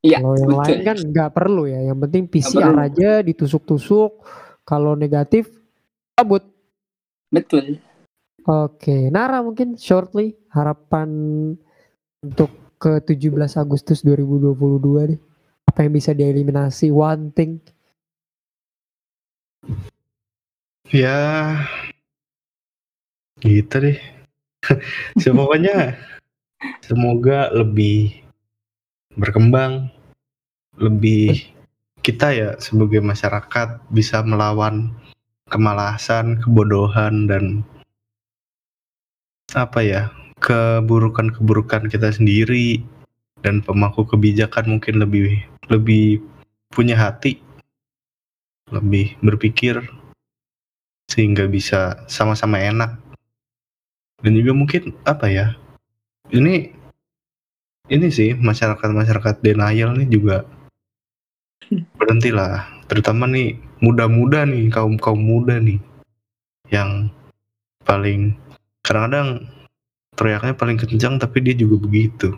Iya. Kalau yang betul. lain kan nggak perlu ya. Yang penting PCR aja ditusuk-tusuk. Kalau negatif cabut. Betul. Oke, Nara mungkin shortly harapan untuk ke 17 Agustus 2022 deh. Apa yang bisa dieliminasi? One thing. Ya, gitu deh. [laughs] so, pokoknya semoga lebih berkembang, lebih kita ya sebagai masyarakat bisa melawan kemalasan, kebodohan dan apa ya keburukan-keburukan kita sendiri dan pemangku kebijakan mungkin lebih lebih punya hati, lebih berpikir sehingga bisa sama-sama enak dan juga mungkin apa ya ini ini sih masyarakat-masyarakat denial nih juga berhentilah. Terutama nih muda-muda nih kaum kaum muda nih yang paling kadang-kadang teriaknya paling kencang tapi dia juga begitu.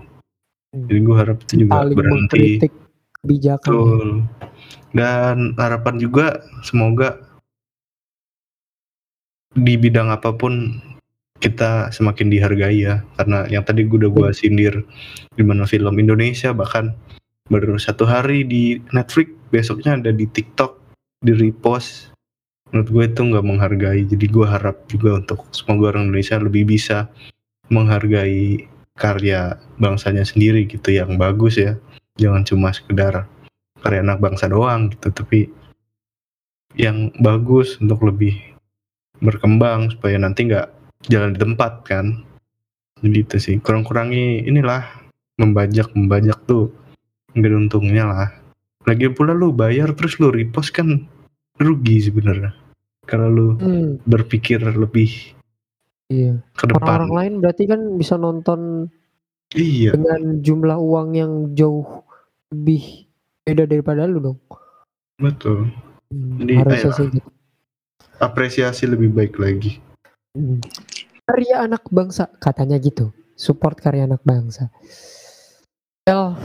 Jadi gue harap itu juga Paling berhenti. kebijakan. betul. Dan harapan juga semoga di bidang apa pun kita semakin dihargai ya. Karena yang tadi gue udah gue sindir di mana film Indonesia bahkan baru satu hari di Netflix besoknya ada di TikTok di repost. Menurut gue itu nggak menghargai. Jadi gue harap juga untuk semoga orang Indonesia lebih bisa menghargai karya bangsanya sendiri gitu yang bagus ya. Jangan cuma sekedar karya anak bangsa doang gitu tapi yang bagus untuk lebih berkembang supaya nanti nggak jalan di tempat kan? Jadi itu sih. Kurang-kurangi inilah membajak membajak tuh nggak ada untungnya lah. Lagi pula lu bayar terus lu repost kan rugi sebenarnya. Kalau lu Hmm, berpikir lebih iya. ke depan. Orang-orang lain berarti kan bisa nonton iya. dengan jumlah uang yang jauh lebih beda daripada lu dong. betul. Hmm, Jadi, ayolah. sih gitu. apresiasi lebih baik lagi Hmm. Karya anak bangsa katanya gitu. Support karya anak bangsa. Well,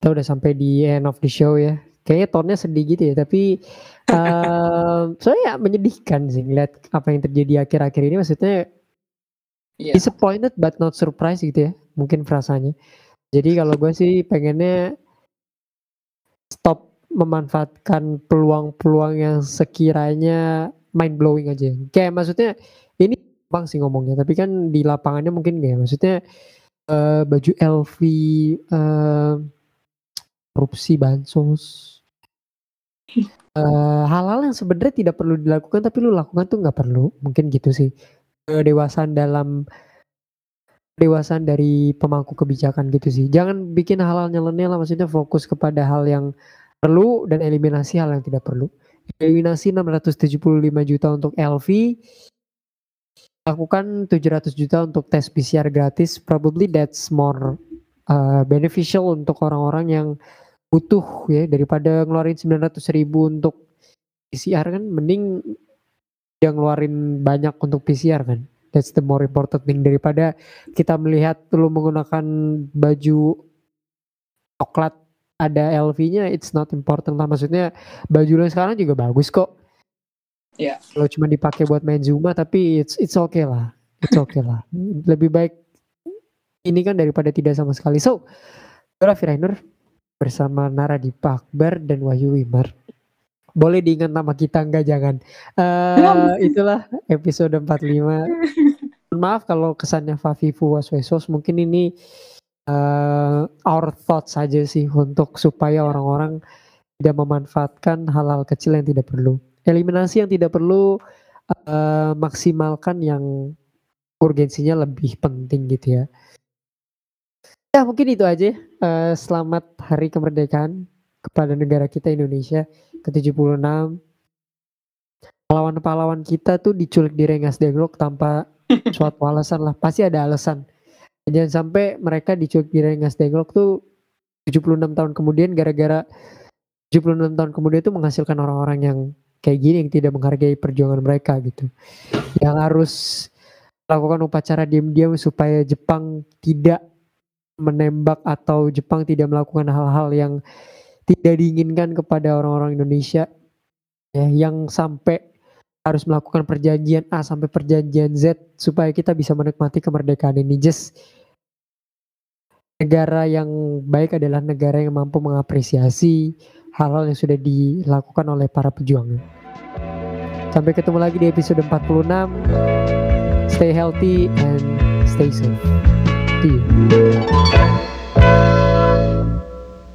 kita udah sampai di end of the show ya. Kayaknya tone-nya sedih gitu ya, tapi [laughs] eh soalnya menyedihkan sih ngeliat apa yang terjadi akhir-akhir ini maksudnya Iya. disappointed but not surprised gitu ya mungkin frasanya jadi kalau gue sih pengennya stop memanfaatkan peluang-peluang yang sekiranya mind blowing aja. Kayak maksudnya ini bang sih ngomongnya tapi kan di lapangannya mungkin kayak maksudnya eh, baju LV eh, korupsi bansos eh, hal-hal yang sebenarnya tidak perlu dilakukan tapi lu lakukan tuh nggak perlu. Mungkin gitu sih. Kedewasaan dalam kedewasaan dari pemangku kebijakan gitu sih. Jangan bikin hal-hal nyeleneh lah maksudnya fokus kepada hal yang perlu dan eliminasi hal yang tidak perlu eliminasi 675 juta untuk LV lakukan 700 juta untuk tes PCR gratis. Probably that's more uh, beneficial untuk orang-orang yang butuh ya daripada ngeluarin 900 ribu untuk PCR kan. Mending dia ngeluarin banyak untuk PCR kan. That's the more important thing. Daripada kita melihat lu menggunakan baju coklat ada LV-nya it's not important lah. Maksudnya baju lu sekarang juga bagus kok. Iya. kalau cuma dipakai buat main Zuma tapi it's it's okay lah. It's okay lah. [laughs] Lebih baik ini kan daripada tidak sama sekali. So Raffi Rainer bersama Nara Dipa Akbar dan Wahyu Wimar. Boleh diingat nama kita enggak jangan. Eh itulah episode 45 [laughs] maaf kalau kesannya Fafifu Waswesos. Mungkin ini eh our thoughts saja sih untuk supaya orang-orang tidak memanfaatkan hal-hal kecil yang tidak perlu. Eliminasi yang tidak perlu eh, maksimalkan yang urgensinya lebih penting gitu ya. Ya mungkin itu aja. Eh, selamat hari kemerdekaan kepada negara kita Indonesia ke-76 pahlawan-pahlawan kita tuh diculik di Rengas Dengklok tanpa [laughs] suatu alasan lah. Pasti ada alasan jangan sampai mereka diculik di Rengas Dengklok tuh 76 tahun kemudian gara-gara 76 tahun kemudian itu menghasilkan orang-orang yang kayak gini yang tidak menghargai perjuangan mereka gitu. Yang harus lakukan upacara diam-diam supaya Jepang tidak menembak atau Jepang tidak melakukan hal-hal yang tidak diinginkan kepada orang-orang Indonesia ya yang sampai harus melakukan perjanjian A sampai perjanjian Z supaya kita bisa menikmati kemerdekaan ini. Just negara yang baik adalah negara yang mampu mengapresiasi hal-hal yang sudah dilakukan oleh para pejuangnya. Sampai ketemu lagi di episode 46. Stay healthy and stay safe. See you.